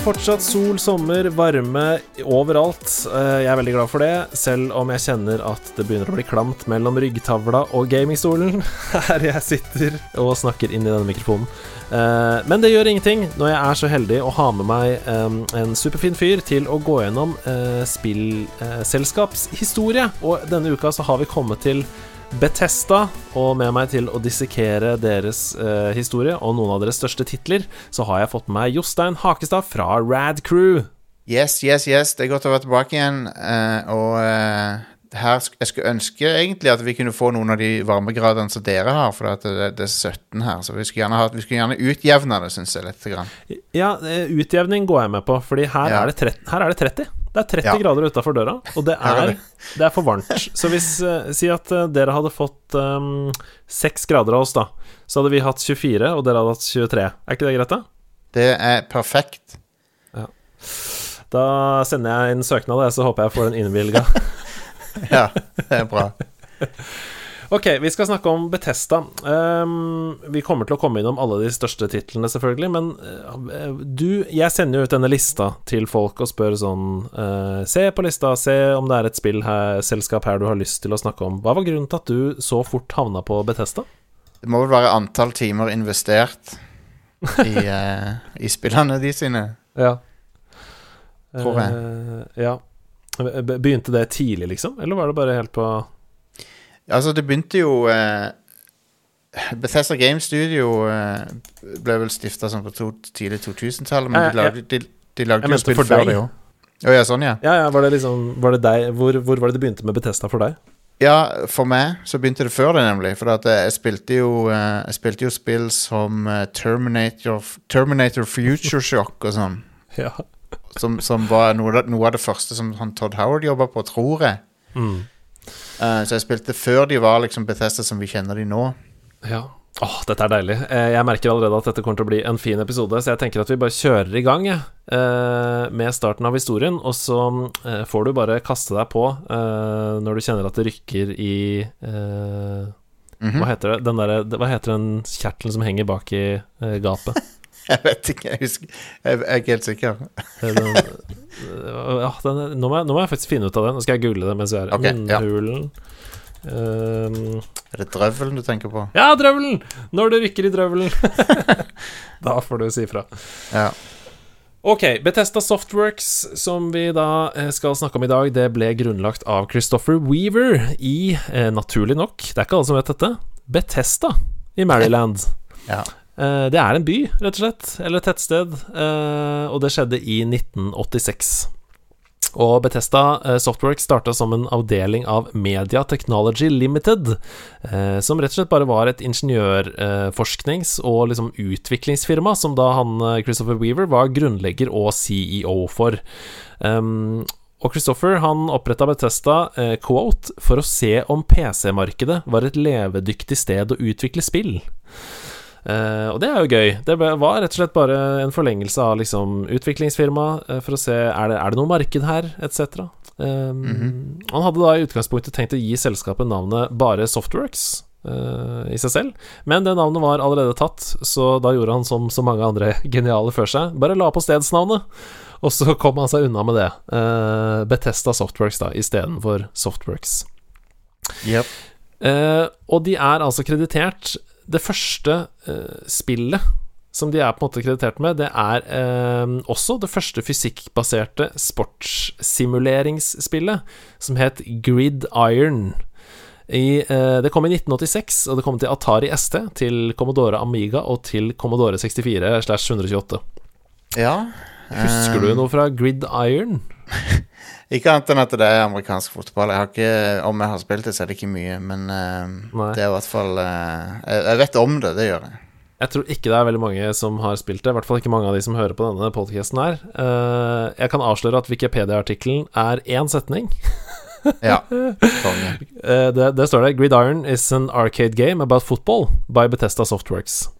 fortsatt sol, sommer, varme overalt. Eh, Jeg er veldig glad for det, selv om jeg kjenner at det begynner å bli klamt mellom ryggtavla og gamingstolen her jeg sitter og snakker inn i denne mikrofonen. Eh, Men det gjør ingenting når jeg er så heldig å ha med meg en superfin fyr til å gå gjennom eh, spillselskapshistorie. Og denne uka så har vi kommet til Bethesda, og med meg til å dissekere deres eh, historie og noen av deres største titler, så har jeg fått med meg Jostein Hakestad fra Rad Crew. Yes, yes, yes. Det er godt å være tilbake igjen. Uh, og eh, her sk jeg skulle ønske egentlig at vi kunne få noen av de varmegradene som dere har, for at det, det er 17 her. Så vi skulle gjerne, ha, vi skulle gjerne utjevne det, syns jeg, litt. Grann. Ja, eh, utjevning går jeg med på, Fordi her, Ja. er, det 30, her er det 30. Det er 30 Ja. grader utafor døra, og det er det. er for varmt. Så hvis uh, Si at uh, dere hadde fått um, 6 grader av oss, da, så hadde vi hatt 24, og dere hadde hatt 23. Er ikke det greit, da? Det er perfekt. Da sender jeg inn søknad, så håper jeg får den innvilga. Ja, det er bra. Ok, vi skal snakke om Betesta. vi kommer til å komme innom alle de største titlene, selvfølgelig, men uh, du Jeg sender jo ut denne lista til folk og spør sånn uh, Se på lista, se om det er et spill her, selskap her du har lyst til å snakke om. Hva var grunnen til at du så fort havna på Betesta? Det må vel være antall timer investert i, uh, i spillene de sine. Ja. Tror jeg. Ja. Begynte det tidlig, liksom? Eller var det bare helt på Altså, det begynte jo eh, Bethesda Game Studio eh, ble vel stifta sånn på to, tidlig 2000-tallet, men Ja, ja, de lagde, de, de lagde jo spill før det òg. Å ja, sånn, ja. Ja, ja, var det liksom Var det deg hvor, hvor var det det begynte med Betesta for deg? Ja, for meg så begynte det før det, nemlig. For eh, jeg spilte jo eh, Jeg spilte jo spill som eh, Terminator, Terminator Future Shock og sånn. Ja. Som, som var noe, noe av det første som han Todd Howard jobba på, tror jeg. Mm. Eh, så jeg spilte før de var liksom Bethesda som vi kjenner de nå. Ja. Åh, dette er deilig. Eh, Jeg merker allerede at dette kommer til å bli en fin episode, så jeg tenker at vi bare kjører i gang eh, med starten av historien, og så får du bare kaste deg på når du kjenner at det rykker i Mhm. Hva heter det? Den der, Hva heter den kjertelen som henger bak i gapet? Jeg vet ikke, jeg husker Jeg, er ikke helt sikker. Den, ja, den, er- nå, må jeg, nå må jeg faktisk finne ut av den. Nå skal jeg google det mens vi er her. munnhulen. ja. Ehm, Er det drøvelen du tenker på? Ja, drøvelen! Når det rykker i drøvelen. da får du si fra. Ja. Ok, Bethesda Softworks, som vi da eh, skal snakke om i dag, det ble grunnlagt av Christopher Weaver i, eh, naturlig nok, det er ikke alle som vet dette, Bethesda i Maryland. ja. Eh, det er en by, rett og slett, eller et tettsted, eh, og det skjedde i 1986. Og Bethesda eh, Softworks starta som en avdeling av Media Technology Limited, som rett og slett bare var et ingeniørforsknings- og liksom utviklingsfirma, som da han Christopher Weaver var grunnlegger og CEO for. Um, og Christopher han oppretta Bethesda Quote for å se om PC-markedet var et levedyktig sted å utvikle spill. Eh, og det er jo gøy. Det var rett og slett bare en forlengelse av liksom utviklingsfirma uh, for å se er det, er det noe marked her, etc. Um, Han hadde da i utgangspunktet tenkt å gi selskapet navnet bare Softworks Uh, i seg selv, men det navnet var allerede tatt, så da gjorde han som så mange andre geniale før seg, bare la på stedsnavnet. Og så kom han seg unna med det. Uh, Betesta Softworks, da, istedenfor Softworks. Yep. Uh, og de er altså kreditert Det første eh, spillet som de er på en måte kreditert med, det er eh, også det første fysikkbaserte sportssimuleringsspillet, som het Grid Iron. I, eh, det kom i 1986, og det kom til Atari ST, til Commodore Amiga og til Commodore 64 slash 128. Ja. Husker du eh, noe fra Grid Iron? Ikke annet enn at det er amerikansk fotball. Jeg har ikke, Om jeg har spilt det, så er det ikke mye, men uh, det er i hvert fall uh, jeg, jeg vet om det, det gjør jeg. Jeg tror ikke det er veldig mange som har spilt det. I hvert fall ikke mange av de som hører på denne podcasten her. Uh, jeg kan avsløre at Wikipedia-artikkelen er én setning. Ja. Det, det står det 'Gridiron is an arcade game about football by Bethesda Softworks'.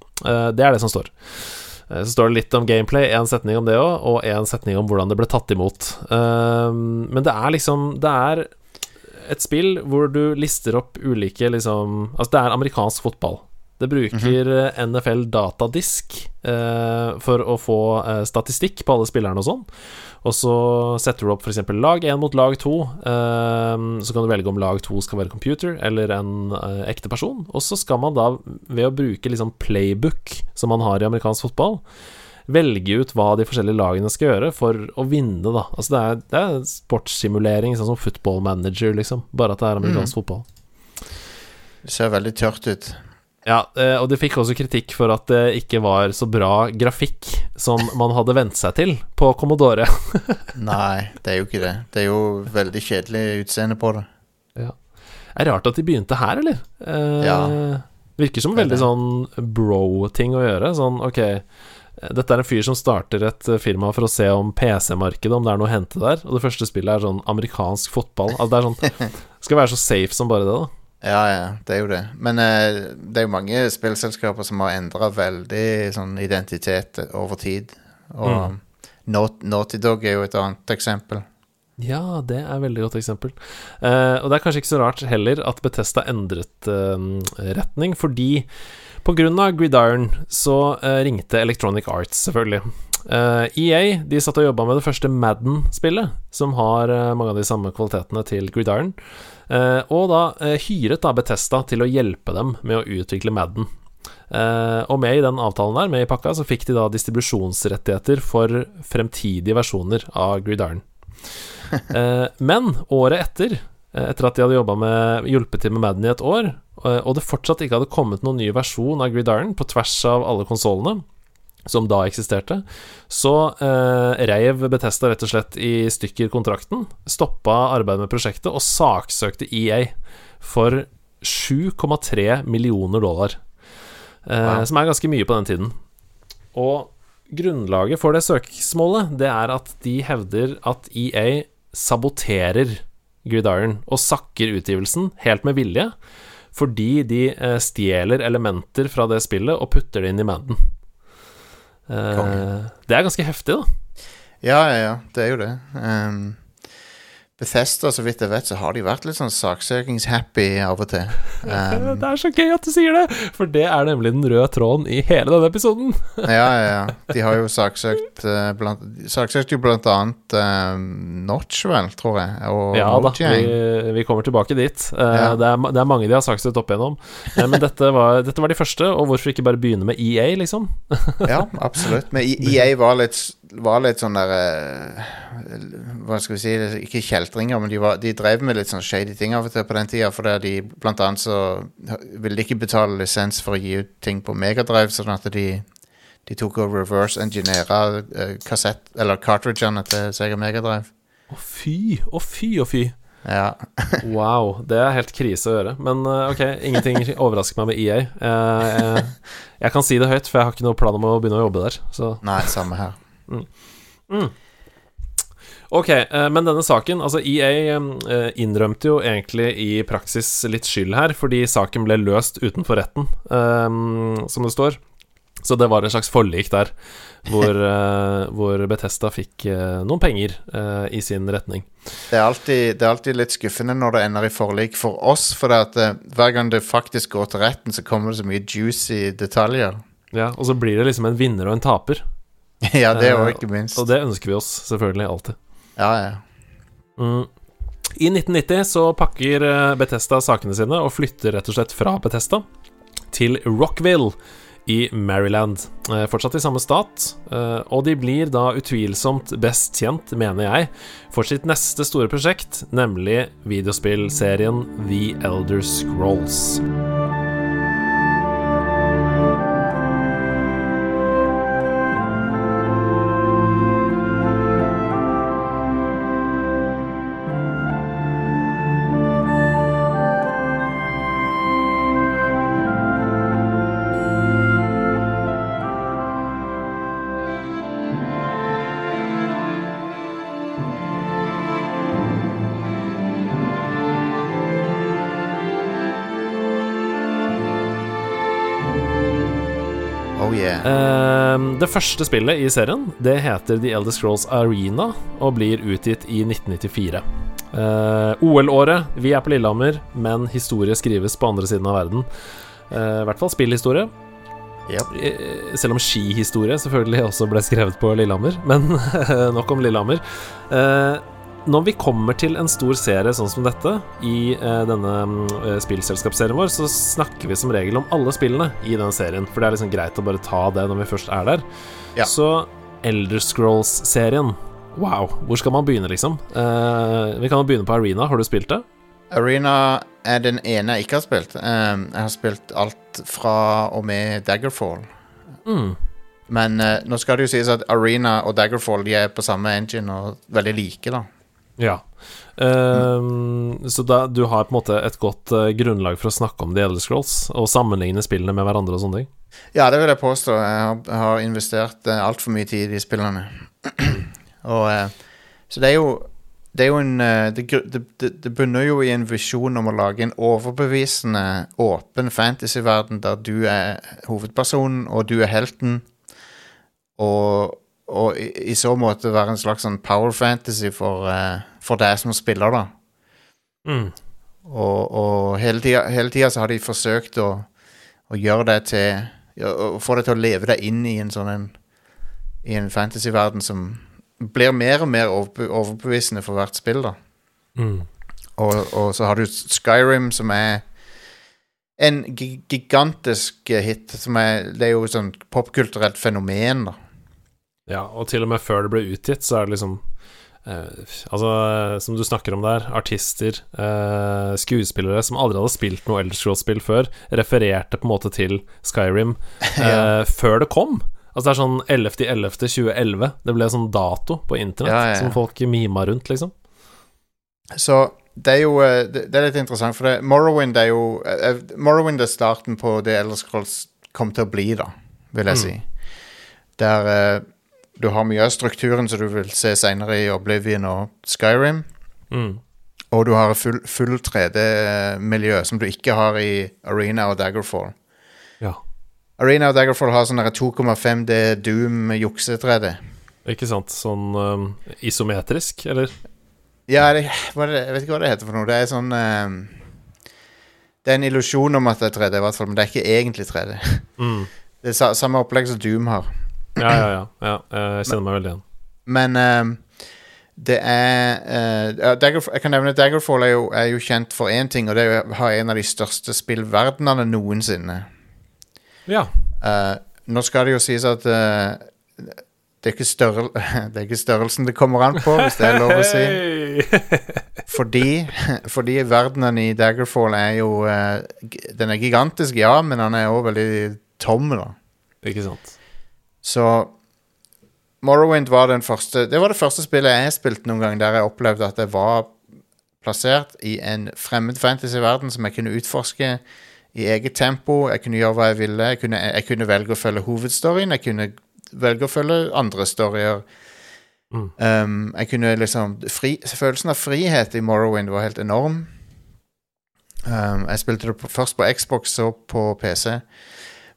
Det er det som står. Eh, Så står det litt om gameplay, én setning om det òg, og én setning om hvordan det ble tatt imot. Eh, men det er liksom Det er et spill hvor du lister opp ulike liksom Altså, det er amerikansk fotball. Det bruker eh, NFL datadisk eh, for å få eh, statistikk på alle spillerne og sånn. Og så setter du opp f.eks. lag 1 mot lag 2. Eh, så kan du velge om lag 2 skal være computer eller en eh, ekte person. Og så skal man da, ved å bruke liksom playbook som man har i amerikansk fotball, velge ut hva de forskjellige lagene skal gjøre for å vinne, da. Altså det er, det er sportssimulering, sånn som football manager, liksom. Bare at det er amerikansk fotball. Det ser veldig tørt ut. Ja, eh, og de fikk også kritikk for at det ikke var så bra grafikk som man hadde vent seg til på Commodore. Nei, det er jo ikke det. Det er jo veldig kjedelig utseende på det. Er rart at de begynte her, eller? Eh, Ja. Virker som veldig sånn bro-ting å gjøre. Sånn, ok, dette er en fyr som starter et eh, firma for å se om PC-markedet, om det er noe å hente der. Og det første spillet er sånn amerikansk fotball. Altså det er sånn Skal være så safe som bare det, da. Ja, ja, det er jo det. Men eh, det er jo mange spillselskaper som har endra veldig sånn identitet over tid. Og Mm. Naut- Naughty Dog er jo et annet eksempel. Ja, det er et veldig godt eksempel. Eh, og det er kanskje ikke så rart heller at Betesta endret eh, retning, fordi på grunn av Gridiron så eh, ringte Electronic Arts, selvfølgelig. Eh, EA de satt og jobba med det første Madden-spillet, som har eh, mange av de samme kvalitetene til Gridiron. Eh, og da eh, hyret da Betesta til å hjelpe dem med å utvikle Madden. Eh, og med i den avtalen der, med i pakka, så fikk de da distribusjonsrettigheter for fremtidige versjoner av Gridiron. Eh, men året etter, etter at de hadde med hjulpet til med Madden i et år, og det fortsatt ikke hadde kommet noen ny versjon av Gridiron på tvers av alle konsollene, som da eksisterte, så eh, reiv Betesta rett og slett i stykker kontrakten, stoppa arbeidet med prosjektet og saksøkte EA for 7,3 millioner dollar. Eh, Wow. Som er ganske mye på den tiden. Og grunnlaget for det søksmålet, det er at de hevder at EA saboterer Gridiron og sakker utgivelsen helt med vilje, fordi de eh, stjeler elementer fra det spillet og putter det inn i Madden. Eh, det er ganske heftig, da. Ja, ja, ja, det er jo det. Um, Bethesda, så vidt jeg vet, så har de vært litt sånn saksøkings-happy av og til. Um, det er så gøy at du sier det, for det er nemlig den røde tråden i hele denne episoden. ja, ja, ja. De har jo saksøkt uh, blant, Saksøkt jo blant annet uh, Notch, vel, tror jeg, og Ja da, vi, vi kommer tilbake dit. Uh, Ja. det, er, det er mange de har saksøkt opp igjennom. Men dette var, dette var de første, og hvorfor ikke bare begynne med EA, liksom? Ja, absolutt. Men EA var litt, var litt sånn der eh, Hva skal vi si Ikke kjeltringer, men de, var, de drev med litt sånn shady ting av og til på den tida. For de, blant annet så ville de ikke betale lisens for å gi ut ting på Megadrive, sånn at de, de tok og reverse-enginera uh, kassett Eller cartridgene til Sega Megadrive. Å fy, å fy, å fy. Ja. Wow, det er helt krise å gjøre. Men eh, ok, ingenting overrasker meg med EA. Jeg, jeg, jeg kan si det høyt, for jeg har ikke noe plan om å begynne å jobbe der. Så Nei, samme her. Ok, eh, men denne saken Altså, EA eh, innrømte jo egentlig i praksis litt skyld her, fordi saken ble løst utenfor retten, eh, som det står. Så det var et slags forlik der, hvor, hvor Betesta fikk noen penger i sin retning. Det er, alltid, det er alltid litt skuffende når det ender i forlik for oss, for at hver gang det faktisk går til retten, så kommer det så mye juicy detaljer. Ja, Og så blir det liksom en vinner og en taper. ja, det Eh, òg, ikke minst. Og det ønsker vi oss selvfølgelig alltid. Ja, ja. Mm. I 1990 så pakker Betesta Bethesda sakene sine og flytter rett og slett fra Bethesda til Rockville i Maryland. Eh, fortsatt i samme stat, eh, og de blir da utvilsomt best tjent, mener jeg, for sitt neste store prosjekt, nemlig videospillserien The Elder Scrolls. Første spillet i serien Det heter The Elder Scrolls Arena og blir utgitt i 1994. Eh, OL-året. Vi er på Lillehammer, men historie skrives på andre siden av verden. Eh, I hvert fall spillhistorie. Yep. Eh, Selv om skihistorie selvfølgelig også ble skrevet på Lillehammer. Men nok om Lillehammer. Eh, når vi kommer til en stor serie sånn som dette, i eh, denne eh, spillselskapsserien vår, så snakker vi som regel om alle spillene i den serien. For det er liksom greit å bare ta det når vi først er der. Ja. Så Elder Scrolls-serien Wow, hvor skal man begynne, liksom? Eh, vi kan jo begynne på Arena. Har du spilt det? Arena er den ene jeg ikke har spilt. Um, jeg har spilt alt fra og med Daggerfall. Mm. Men uh, nå skal det jo sies at Arena og Daggerfall De er på samme engine og veldig like, da. Ja. Ehm, Så da, du har på en måte et godt uh, grunnlag for å snakke om The Elder Scrolls og sammenligne spillene med hverandre og sånne ting? Ja, det vil jeg påstå. Jeg har, har investert uh, altfor mye tid i de spillene. og uh, Så det er jo det er jo en eh, det, det, det bunner jo i en visjon om å lage en overbevisende, åpen fantasyverden der du er hovedpersonen, og du er helten. Og, og i, i så måte være en slags sånn power fantasy for, uh, for deg som spiller, da. Mm. Og, og hele tida hele tida så har de forsøkt å, å gjøre det til Å få deg til å leve deg inn i en sånn en I en fantasyverden som blir mer og mer overbevisende for hvert spill, da. Mm. Og, og så har du Skyrim, som er en gigantisk hit. Som er, det er jo et sånt popkulturelt fenomen, da. Ja, og til og med før det ble utgitt, så er det liksom eh, Altså, eh, som du snakker om der, artister, eh, skuespillere som aldri hadde spilt noe Elder Scrolls-spill før, refererte på en måte til Skyrim eh, før det kom. Altså det er sånn 11.11.2011. Det ble sånn dato på internett Ja, ja, ja. som folk mima rundt, liksom. Så det er jo eh, Det er litt interessant, for det, Morrowind er jo Morrowind er starten på det Elder Scrolls kom til å bli, da, vil jeg Mm. si. Der du har mye av strukturen som du vil se seinere i Oblivion og Skyrim. Mm. Og du har full, full 3D-miljø, som du ikke har i Arena og Daggerfall. Ja, Arena og Daggerfall har sånn 2,5D Doom jukse-3D. ikke sant. Sånn um, isometrisk, eller? Ja, det, det, jeg vet ikke hva det heter for noe. Det er sånn um, Det er en illusjon om at det er 3D, i hvert fall, men det er ikke egentlig 3D. Mm. Det er sa, samme opplegg som Doom har. Ja, ja, ja. ja jeg kjenner meg veldig igjen. Men eh, det er uh, ja, Daggerfall, Jeg kan nevne Daggerfall er jo, er jo kjent for én ting, og det er å ha en av de største spillverdenene noensinne. Ja. Uh, nå skal det jo sies at uh, det, er ikke størrel, det er ikke størrelsen det kommer an på, hvis det er lov å si. Fordi, fordi verdenen i Daggerfall er jo eh, Den er gigantisk, ja, men han er òg veldig tom, da. ikke sant. Så Morrowind var den første Det var det første spillet jeg spilte noen gang der jeg opplevde at jeg var plassert i en fremmed fantasy-verden som jeg kunne utforske i eget tempo. Jeg kunne gjøre hva jeg ville. Jeg kunne, jeg kunne velge å følge hovedstoryen. Jeg kunne velge å følge andre storyer. Mm. Um, jeg kunne liksom fri, Følelsen av frihet i Morrowind var helt enorm. Um, jeg spilte det på, først på Xbox, så på PC.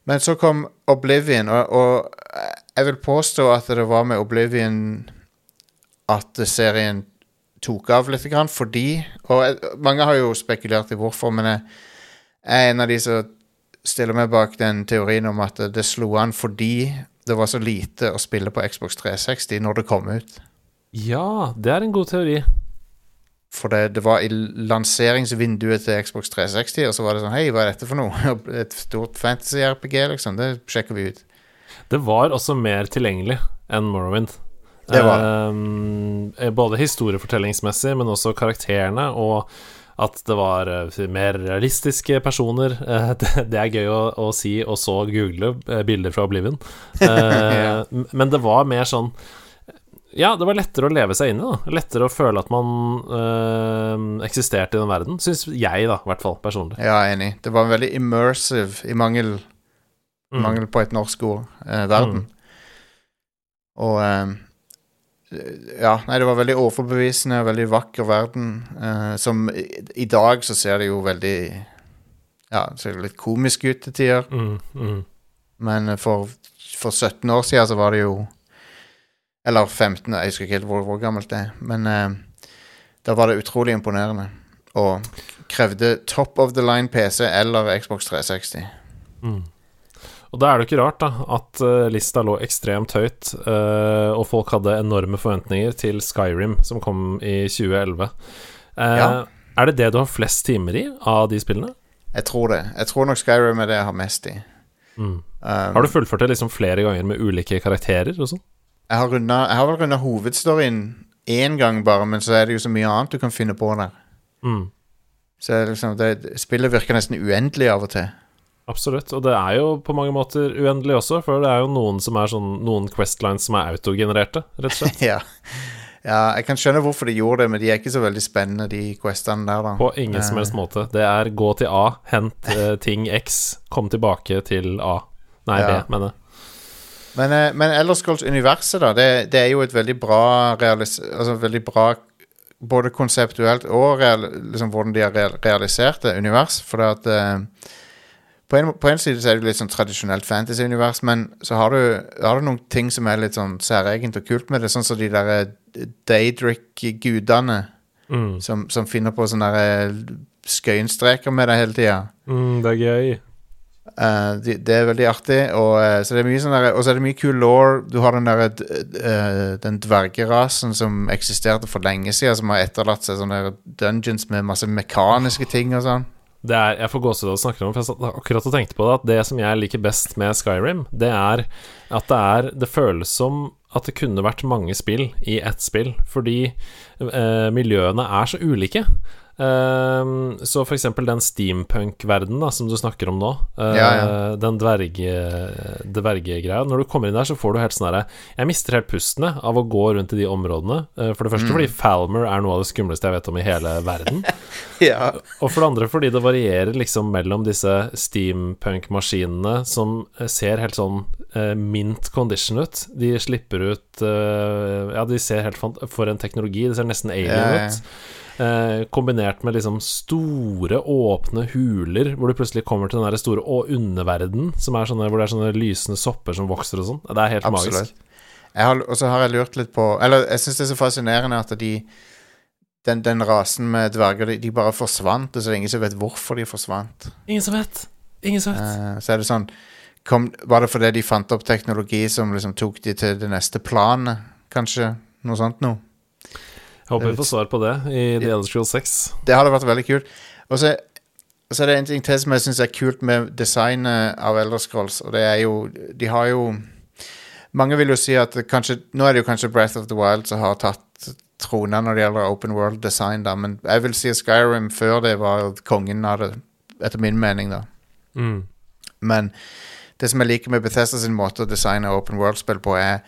Men så kom Oblivion, og, og jeg vil påstå at det var med Oblivion at serien tok av litt, grann, fordi Og jeg, mange har jo spekulert i hvorfor, men jeg, jeg er en av de som stiller meg bak den teorien om at det slo an fordi det var så lite å spille på Xbox 360 når det kom ut. Ja, det er en god teori. For det, det var i lanseringsvinduet til Xbox 360, og så var det sånn Hei, hva er dette for noe? Et stort fantasy-RPG, liksom. Det sjekker vi ut. Det var også mer tilgjengelig enn Morrowind. Det var Eh, både historiefortellingsmessig, men også karakterene, og at det var eh, mer realistiske personer. Eh, det, det er gøy å, å si, og så google eh, bilder fra Oblivion. Eh, Ja. Men det var mer sånn Ja, det var lettere å leve seg inn i, da. Lettere å føle at man øh, eksisterte i den verden. Syns jeg, da, i hvert fall, personlig. Ja, enig. Det var en veldig immersive, i mangel, Mm. mangel på et norsk ord, eh, verden. Og eh, Ja, nei, det var veldig overbevisende, veldig vakker verden. eh, som i, I dag så ser det jo veldig Ja, ser det litt komisk ut til tider. Mm, mm. Men for, for 17 år siden så var det jo Eller 15, jeg husker ikke helt hvor, hvor gammelt det er. Men eh, da var det utrolig imponerende. Og krevde top of the line PC eller Xbox 360. Mm. Og da er det jo ikke rart da at uh, lista lå ekstremt høyt, uh, og folk hadde enorme forventninger til Skyrim, som kom i 2011. Uh, Ja. Er det det du har flest timer i av de spillene? Jeg tror det. Jeg tror nok Skyrim er det jeg har mest i. Mm. Um, Har du fullført det liksom flere ganger med ulike karakterer og sånn? Jeg, har rundet, jeg har vel runda hovedstoryen én gang bare, men så er det jo så mye annet du kan finne på der. Mm. Så liksom, det, spillet virker nesten uendelig av og til. Absolutt. Og det er jo på mange måter uendelig også, for det er jo noen som er sånn Noen questlines som er autogenererte, rett og slett. ja. ja, jeg kan skjønne hvorfor de gjorde det, men de er ikke så veldig spennende, de questene der, da. På ingen som Eh, helst måte. Det er gå til A, hent eh, ting X, kom tilbake til A. Nei, Ja. B, mener jeg. Men, eh, men Elder Scrolls-universet, da, det, det er jo et veldig bra realis Altså veldig bra både konseptuelt og real liksom, hvordan de har realisert det univers. For det at eh, på, en, på en side så er det litt sånn tradisjonelt fantasy-univers, men så har du, har du noen ting som er litt sånn særegent og kult med det, sånn som de der eh, Daedric-gudene Mm. som, som finner på sånne skøyenstreker med deg hele tida. Mm, det er gøy. Eh, de, det er veldig artig, og uh, så det er mye sånn der, er det mye kul law. Du har den der eh, Den dvergerasen som eksisterte for lenge siden, som har etterlatt seg sånne dungeons med masse mekaniske ting og sånn. Det er, jeg får gåsehud av å snakke om for jeg satt akkurat og tenkte på det, at det som jeg liker best med Skyrim, det er at det er Det føles som at det kunne vært mange spill i ett spill, fordi eh, miljøene er så ulike. Ehm, så for eksempel den steampunk-verdenen som du snakker om nå, uh, Ja, ja. den dverge, dvergegreia Når du kommer inn der, så får du helt sånn herre Jeg mister helt pustene av å gå rundt i de områdene. Uh, for det første fordi Falmer er noe av det skumleste jeg vet om i hele verden. Ja. Og for det andre fordi det varierer liksom mellom disse steampunk-maskinene som ser helt sånn uh, mint condition ut. De slipper ut Ja, de ser helt For en teknologi. Det ser nesten alien ut. Eh, kombinert med liksom store, åpne huler, hvor du plutselig kommer til den der store å, underverden, som er sånne, hvor det er sånne lysende sopper som vokser og sånn. Det er helt Absolutt. magisk. Og så har jeg lurt litt på Eller jeg syns det er så fascinerende at de den, den rasen med dverger, de, de bare forsvant, og så er det ingen som vet hvorfor de forsvant. Ingen som vet. Ingen som vet. Eh, så er det sånn kom, Var det fordi de fant opp teknologi som liksom tok de til det neste planet, kanskje? Noe sånt noe? Jeg håper vi får svar på det i The Elder Scrolls 6. Det hadde vært veldig kult. Og så, så er det en ting til som jeg syns er kult med designet av Elder Scrolls, og det er jo De har jo Mange vil jo si at kanskje Nå er det jo kanskje Breath of the Wild som har tatt trona når det gjelder open world design, da, men jeg vil si Skyrim før det var kongen av det, etter min mening, da. Mm. Men det som jeg liker med Bethesda sin måte å designe open world-spill på, er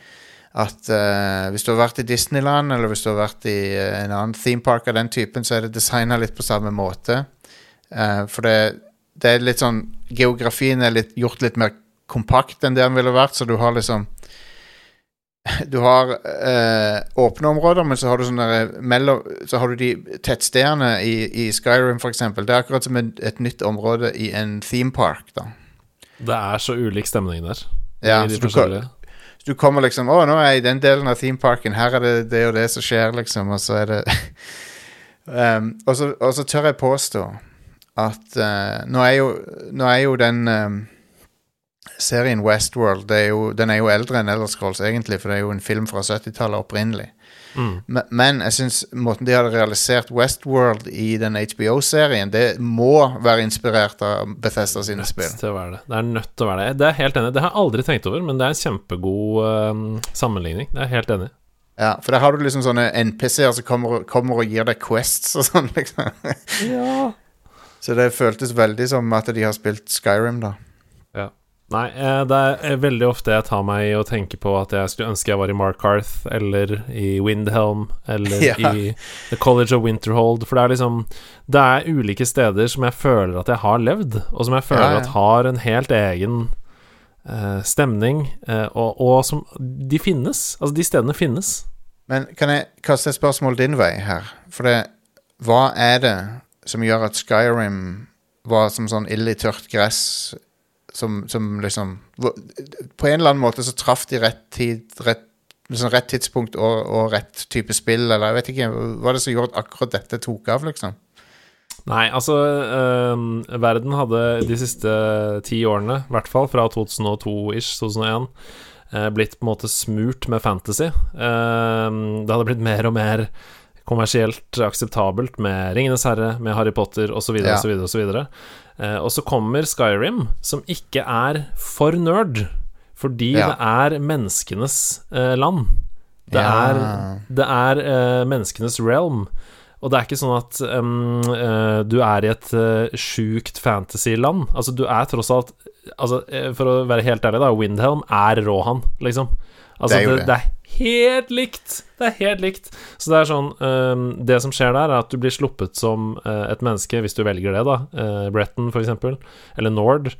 at uh, hvis du har vært i Disneyland, eller hvis du har vært i uh, en annen theme park av den typen, så er det designa litt på samme måte. Uh, for det, det er litt sånn Geografien er litt, gjort litt mer kompakt enn det den ville vært, så du har liksom Du har eh, åpne områder, men så har du sånne mellom Så har du de tettstedene i, i Skyrim, eksempel. Det er akkurat som et, et nytt område i en theme park, da. Det er så ulik stemning der. Ja, de så du, du kommer liksom Å, nå er jeg i den delen av themeparken. Her er det det og det som skjer, liksom. Og så er det um, og, så, og så tør jeg påstå at uh, nå, er jo, nå er jo den um, serien Westworld det er jo, Den er jo eldre enn Elder Scrolls, egentlig, for det er jo en film fra 70-tallet opprinnelig. Mm. Men, men jeg syns måten de hadde realisert Westworld i den HBO-serien, det må være inspirert av Bethesda sine spill. Det. Det er nødt til å være det. Det er helt enig. Det har jeg aldri tenkt over, men det er en kjempegod uh, sammenligning. Det er jeg helt enig. i. Ja, for der har du liksom sånne NPC-er som kommer, kommer og gir deg quests og sånn, liksom. Så det føltes veldig som at de har spilt Skyrim, da. Nei, eh, det er eh, veldig ofte jeg tar meg i å tenke på at jeg skulle ønske jeg var i Markarth, eller i Windhelm, eller Ja. i The College of Winterhold. For det er liksom Det er ulike steder som jeg føler at jeg har levd, og som jeg føler Ja, ja. at har en helt egen eh, stemning, eh, og, og som De finnes. Altså, de stedene finnes. Men kan jeg kaste et spørsmål din vei her? For det Hva er det som gjør at Skyrim var som sånn ild i tørt gress som, som liksom På en eller annen måte så traff de rett tid rett, liksom rett tidspunkt og, og rett type spill, eller jeg vet ikke Hva er det som gjorde at akkurat dette tok av, liksom? Nei, altså øh, Verden hadde de siste ti årene, i hvert fall fra 2002-ish, 2001, eh, blitt på en måte smurt med fantasy. Ehm, det hadde blitt mer og mer kommersielt akseptabelt med Ringenes herre, med Harry Potter osv., osv., osv. Eh, Og så kommer Skyrim, som ikke er for nerd, fordi Ja. det er menneskenes eh, land. Det Ja. er, det er eh, menneskenes realm. Og det er ikke sånn at um, uh, du er i et uh, sjukt fantasy-land. Altså, du er tross alt altså, For å være helt ærlig, da, Windhelm er Rohan, liksom. Altså, Det er det, det. det helt likt! Det er helt likt. Så det er sånn um, Det som skjer der, er at du blir sluppet som uh, et menneske, hvis du velger det, da, uh, Bretton for eksempel, eller Nord,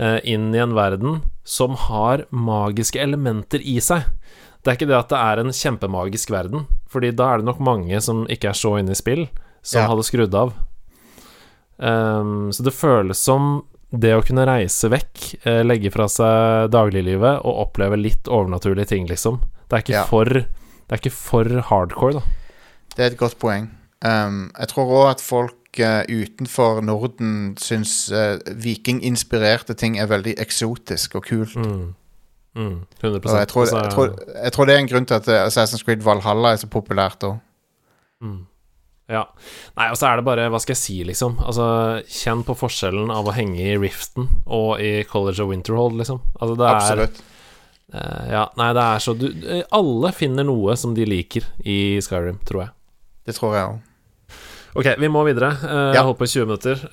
uh, inn i en verden som har magiske elementer i seg. Det er ikke det at det er en kjempemagisk verden, Fordi da er det nok mange som ikke er så inne i spill, som Ja. hadde skrudd av. Um, så det føles som det å kunne reise vekk, eh, legge fra seg dagliglivet og oppleve litt overnaturlige ting, liksom. Det er ikke, Ja. for, det er ikke for hardcore, da. Det er et godt poeng. Um, jeg tror òg at folk uh, utenfor Norden syns uh, vikinginspirerte ting er veldig eksotisk og kult. Mm. Mm, 100 Og jeg tror, Altså, jeg, tror, jeg tror det er en grunn til at eh, Assassin's Creed Valhalla er så populært òg. Mm. Ja. Nei, og så er det bare Hva skal jeg si, liksom? Altså, kjenn på forskjellen av å henge i Riften og i College of Winterhold, liksom. Altså, det er Absolutt. Eh, Ja, nei, det er så du, Alle finner noe som de liker i Skyrim, tror jeg. Det tror jeg òg. Ok, vi må videre. Eh, Jeg Ja. holdt på i 20 minutter.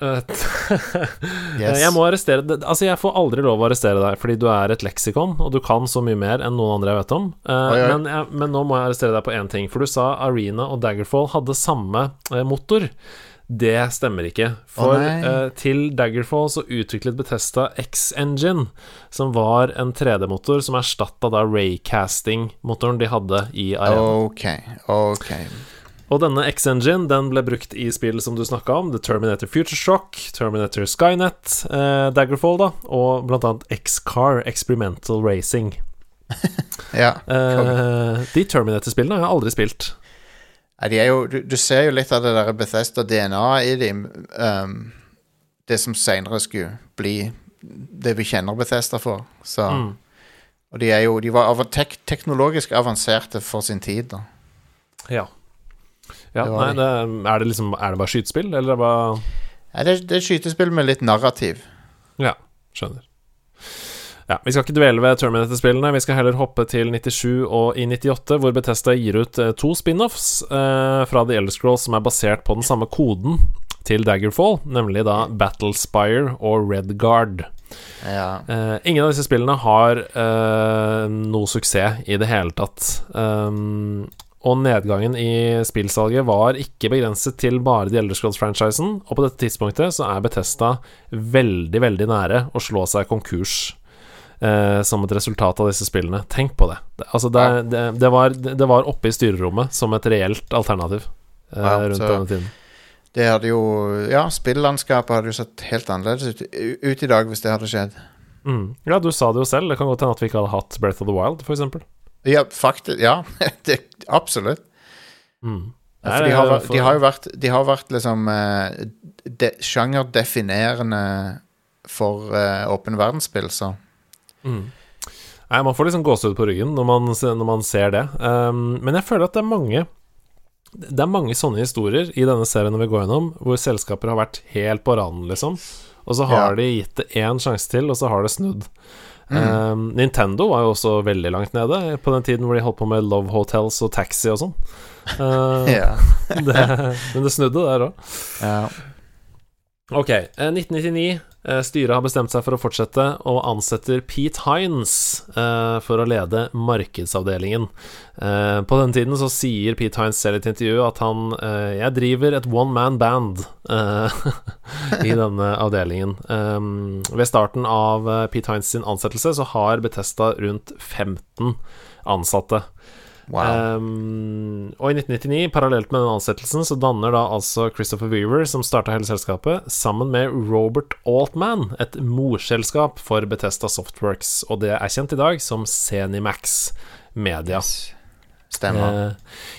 Eh, Yes. Jeg må arrestere Altså, jeg får aldri lov å arrestere deg, fordi du er et leksikon, og du kan så mye mer enn noen andre jeg vet om. Oi, oi. Men, jeg, men nå må jeg arrestere deg på én ting, for du sa Arena og Daggerfall hadde samme motor. Det stemmer ikke. For eh, til Daggerfall så utviklet Betesta X-Engine, som var en 3D-motor som erstatta da raycasting-motoren de hadde i Arena. OK. OK. Og denne X-Engine den ble brukt i spill som du snakka om, The Terminator Future Shock, Terminator Skynet, eh, Daggerfall, da, og blant annet X-Car, Experimental Racing. Ja. Eh, de Terminator-spillene har jeg aldri spilt. De jo, du, du ser jo litt av det der Bethesda-DNA-et i dem. Um, det som seinere skulle bli det vi kjenner Bethesda for. Så, Mm. Og de jo De var av, tek, teknologisk avanserte for sin tid, da. Ja. ja Det nei, det, er, det liksom, er det bare skytespill, eller er det bare Ja, det, det er skytespill med litt narrativ. Ja, skjønner. Ja, Vi skal ikke dvele ved Terminator-spillene, vi skal heller hoppe til 97 og i 98, hvor Bethesda gir ut eh, to spin-offs eh, fra The Elder Scrolls som er basert på den samme koden til Daggerfall, nemlig da Battlespire og Red Guard. Ja. Eh, ingen av disse spillene har eh, noe suksess i det hele tatt. Um, og nedgangen i spillsalget var ikke begrenset til bare The Elder Scrolls-franchisen, og på dette tidspunktet så er Bethesda veldig, veldig nære å slå seg konkurs. Eh, som et resultat av disse spillene. Tenk på det. altså det, Ja. det, det, var, det var oppe i styrerommet som et reelt alternativ eh, Ja, rundt så- denne tiden. Det hadde jo Ja, spillandskapet hadde jo sett helt annerledes ut, ut i dag hvis det hadde skjedd. Mm. Ja, du sa det jo selv. Det kan godt hende at vi ikke hadde hatt Breath of the Wild, eksempel. Ja, faktisk. Ja, det, absolutt. Mm. For de, har, de har jo vært De har vært liksom eh, de, Sjangerdefinerende for uh, verdensspill, så Mm. Nei, man får liksom gåsehud på ryggen når man, når man ser det. Um, men jeg føler at det er mange Det er mange sånne historier i denne serien når vi går gjennom, hvor selskaper har vært helt på randen, liksom. Og så har Ja. de gitt det én sjanse til, og så har det snudd. Mm. Um, Nintendo var jo også veldig langt nede på den tiden hvor de holdt på med Love Hotels og Taxi og sånn. Uh, det, men det snudde der òg. ja. Ok, eh, 1999. eh, Styret har bestemt seg for å fortsette, og ansetter Pete Hines eh, for å lede markedsavdelingen. Eh, på den tiden så sier Pete Hines selv i et intervju at han Jeg driver et one man band i denne avdelingen. Ved starten av Pete Hines sin ansettelse så har Betesta rundt 15 ansatte. Wow. Um, og i 1999, parallelt med den ansettelsen, så danner da altså Christopher Weaver, som starta hele selskapet, sammen med Robert Altman, et morselskap for Betesta Softworks, og det er kjent i dag som Zenimax Media. Stemmer. Eh,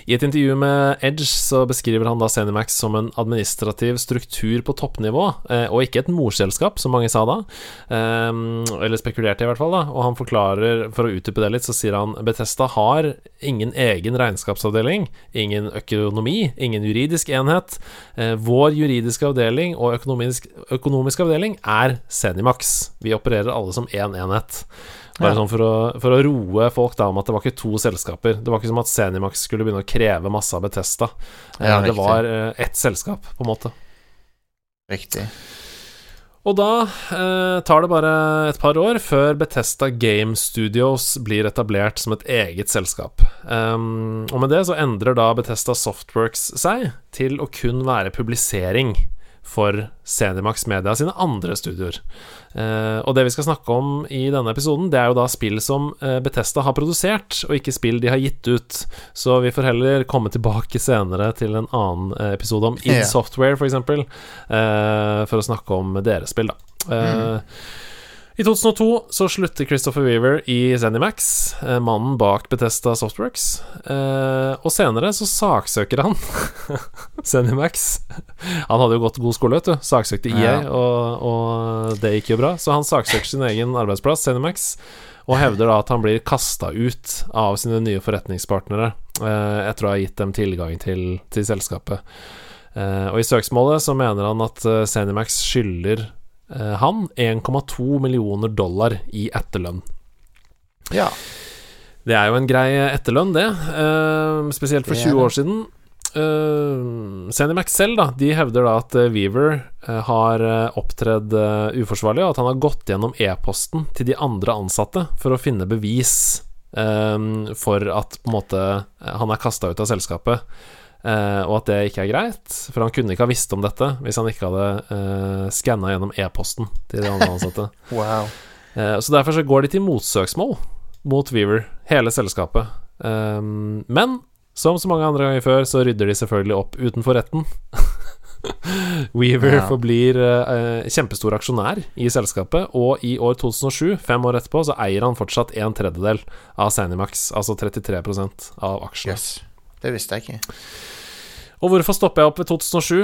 I et intervju med Edge så beskriver han da Zenimax som en administrativ struktur på toppnivå, eh, og ikke et morselskap, som mange sa da. Eh, eller spekulerte, i hvert fall. da Og han forklarer, for å utdype det litt, så sier han Betesta har ingen egen regnskapsavdeling, ingen økonomi, ingen juridisk enhet. Vår juridiske avdeling og økonomisk, økonomisk avdeling er Zenimax. Vi opererer alle som én enhet. Bare Ja. sånn for å, for å roe folk da om at det var ikke to selskaper. Det var ikke som at Zenimax skulle begynne å kreve masse av Betesta. Eh, Ja, det var eh, ett selskap, på en måte. Riktig. Og da eh, tar det bare et par år før Betesta Game Studios blir etablert som et eget selskap. Um, og med det så endrer da Betesta Softworks seg til å kun være publisering for Zenimax Media sine andre studioer. Eh, og det vi skal snakke om i denne episoden, det er jo da spill som eh, Betesta har produsert, og ikke spill de har gitt ut. Så vi får heller komme tilbake senere til en annen eh, episode om id Software, f.eks., eh, for å snakke om deres spill, da. Eh, I 2002 så slutter Christopher Weaver i Zenimax, eh, mannen bak Betesta Softworks. Eh, og senere så saksøker han Zenimax. Han hadde jo gått god skole, vet du. Saksøkte IA, Ja. og, og det gikk jo bra. Så han saksøker sin egen arbeidsplass, Zenimax, og hevder da at han blir kasta ut av sine nye forretningspartnere eh, etter å ha gitt dem tilgang til, til selskapet. Og i søksmålet så mener han at Zenimax skylder han 1,2 millioner dollar i etterlønn. Ja. Det er jo en grei etterlønn, det. Uh, spesielt for Det er 20 år siden. Uh, Zenimax selv da De hevder da at eh, Weaver eh, har opptredd eh, uforsvarlig, og at han har gått gjennom e-posten til de andre ansatte for å finne bevis eh, for at på en måte eh, han er kasta ut av selskapet. Eh, og at det ikke er greit, for han kunne ikke ha visst om dette hvis han ikke hadde uh, skanna gjennom e-posten til de andre ansatte. Wow. uh, Så derfor så går de til motsøksmål mot Weaver, hele selskapet. Um, men som så mange andre ganger før, så rydder de selvfølgelig opp utenfor retten. Weaver Ja. forblir uh, kjempestor aksjonær i selskapet, og i år 2007, fem år etterpå, så eier han fortsatt en tredjedel av Sanimax, altså 33 av aksjene. Jøss. Det visste jeg ikke. Og hvorfor stopper jeg opp ved 2007,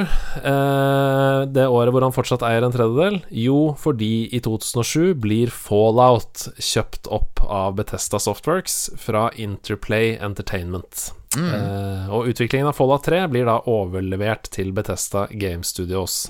eh, det året hvor han fortsatt eier en tredjedel? Jo, fordi i 2007 blir Fallout kjøpt opp av Betesta Softworks fra Interplay Entertainment. Eh, og utviklingen av Fallout 3 blir da overlevert til Betesta Game Studios.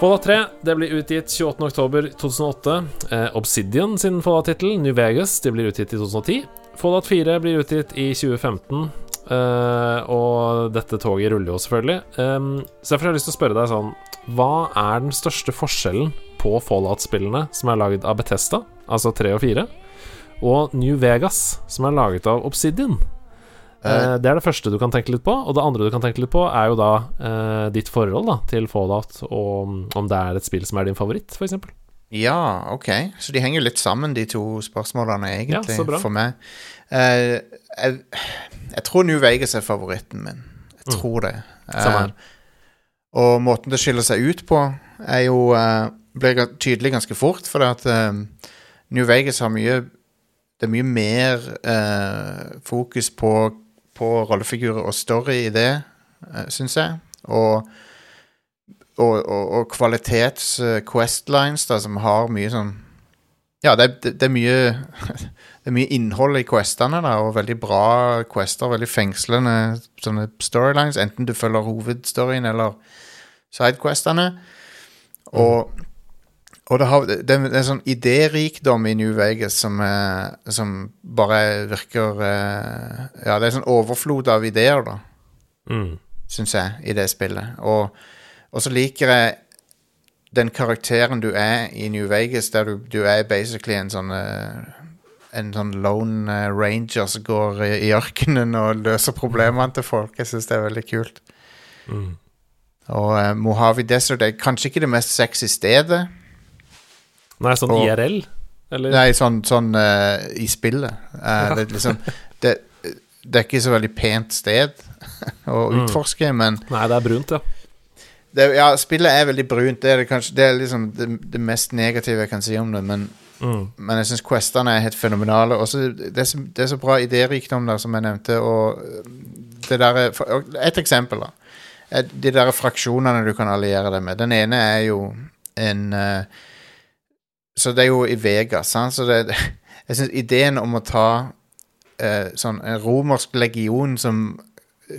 Fallout 3 det blir utgitt 28.10.2008. Eh, Obsidian sin Fallout-tittel, New Vegas, det blir utgitt i 2010. Fallout 4 blir utgitt i 2015. eh, og dette toget ruller jo selvfølgelig. Eh, så derfor har jeg lyst til å spørre deg sånn Hva er den største forskjellen på Fallout-spillene som er laget av Betesta, altså 3 og 4, og New Vegas, som er laget av Obsidian? Eh, det er det første du kan tenke litt på. Og det andre du kan tenke litt på, er jo da uh, ditt forhold da til Fallout, og om det er et spill som er din favoritt, f.eks. Ja, ok. Så de henger litt sammen, de to spørsmålene, egentlig, Ja, for meg. Uh, jeg, jeg tror New Vegas er favoritten min. Jeg tror det. Mm. Her. Eh, og måten det skiller seg ut på, er jo uh, blir tydelig ganske fort, for at New Vegas har mye Det er mye mer fokus på, på rollefigurer og story i det, uh, syns jeg. Og og, og, og kvalitets eh, questlines da, som har mye sånn Ja, det, det, det er mye Det er mye innhold i questene, da, og veldig bra quester. Veldig fengslende sånne storylines, enten du følger hovedstoryen eller sidequestene. Og, Og det, har, det, er en sånn idérikdom i New Vegas som, eh, som bare virker eh, Ja, det er sånn overflod av ideer, da, Mm. syns jeg, i det spillet. Og, og så liker jeg den karakteren du er i New Vegas, der du, du er basically en sånn eh, En sånn lone eh, ranger som går i, i ørkenen og løser problemene til folk. Jeg syns det er veldig kult. Mm. Og uh, Mojave Desert er kanskje ikke det mest sexy stedet. Nei, sånn Og- IRL? Eller? Nei, sånn, sånn uh, i spillet. Eh, det, er liksom, det, det er ikke så veldig pent sted å Mm. utforske, men Nei, det er brunt, ja. det, ja, spillet er veldig brunt. Det er, det kanskje, det er liksom det, det mest negative jeg kan si om det. Men, Mm. men jeg syns questene er helt fenomenale. Også, det, er så, det er så bra idérikdom der, som jeg nevnte. Og det der, er- Et eksempel, da. De der fraksjonene du kan alliere deg med. Den ene er jo en eh, Så det er jo i Vegas, sant? Så det, jeg syns ideen om å ta eh, sånn en romersk legion som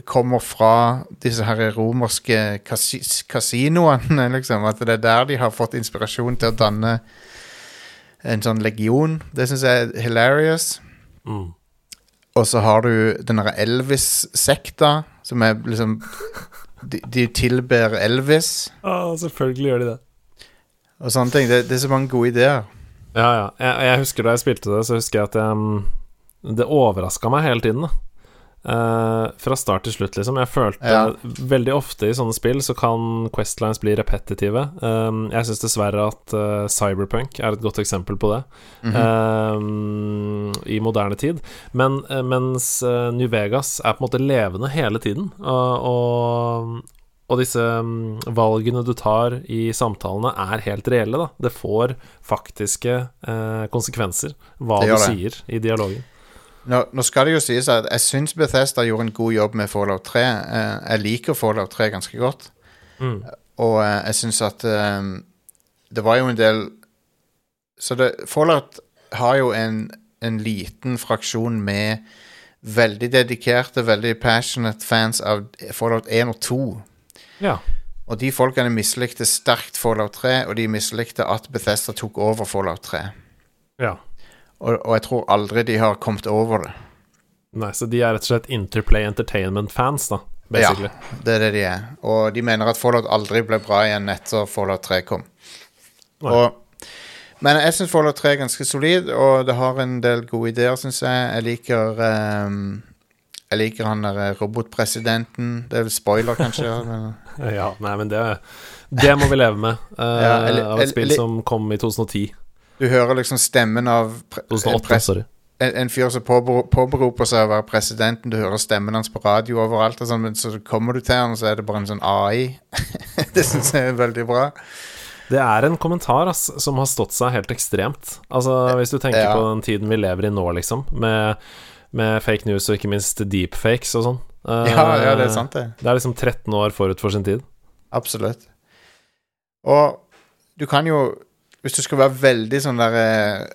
kommer fra disse her romerske kas kasinoene, liksom. At det er der de har fått inspirasjon til å danne en sånn legion. Det syns jeg er hilarious. Mm. Og så har du den derre Elvis-sekta, som er liksom de, de tilber Elvis Ah, selvfølgelig gjør de det. Og sånne ting. Det, det er så mange gode ideer. Ja, ja. Jeg, jeg husker da jeg spilte det, så husker jeg at jeg, mm, det overraska meg hele tiden, da. Uh, fra start til slutt, liksom. Jeg følte Ja. Veldig ofte i sånne spill så kan Questlines bli repetitive. Um, jeg syns dessverre at uh, Cyberpunk er et godt eksempel på det. Mhm. um, I moderne tid. Men eh, mens uh, New Vegas er på en måte levende hele tiden, og, og og disse mm, valgene du tar i samtalene, er helt reelle. da Det får faktiske eh, konsekvenser, hva du det. sier i dialogen. Nå, nå skal det jo sies at jeg syns Bethesda gjorde en god jobb med Fallout 3. Eh, jeg liker Fallout 3 ganske godt. Mm. Og eh, jeg syns at um, det var jo en del Så det, Fallout har jo en, en liten fraksjon med veldig dedikerte, veldig passionate fans av Fallout 1 og 2. Ja. Og de folkene mislikte sterkt Fallout 3, og de mislikte at Bethesda tok over Fallout 3. ja. Og, og jeg tror aldri de har kommet over det. Nei, så de er rett og slett Interplay Entertainment-fans, da, basically. Ja, det er det de er. Og de mener at Fallout aldri ble bra igjen etter Fallout 3 kom. Og, men jeg syns Fallout 3 er ganske solid, og det har en del gode ideer, syns jeg. Jeg liker ehm, Jeg liker han der robotpresidenten. Det er spoiler, kanskje. men, Ja, nei, men det, det må vi leve med. Uh, Ja, eller- av et spill eller- som kom i 2010. du hører liksom stemmen av pre en, 2008, pres sorry. en, en fyr som påberoper seg å være presidenten. Du hører stemmen hans på radio overalt, sånn, men så kommer du til han, så er det bare en sånn AI. det syns jeg er veldig bra. Det er en kommentar ass, som har stått seg helt ekstremt. Altså Hvis du tenker Ja. på den tiden vi lever i nå, liksom, med, med fake news og ikke minst deepfakes og sånn. Eh, Ja, ja, det er sant, det. Det er liksom 13 år forut for sin tid. Absolutt. Og du kan jo Hvis du skal være veldig sånn der eh,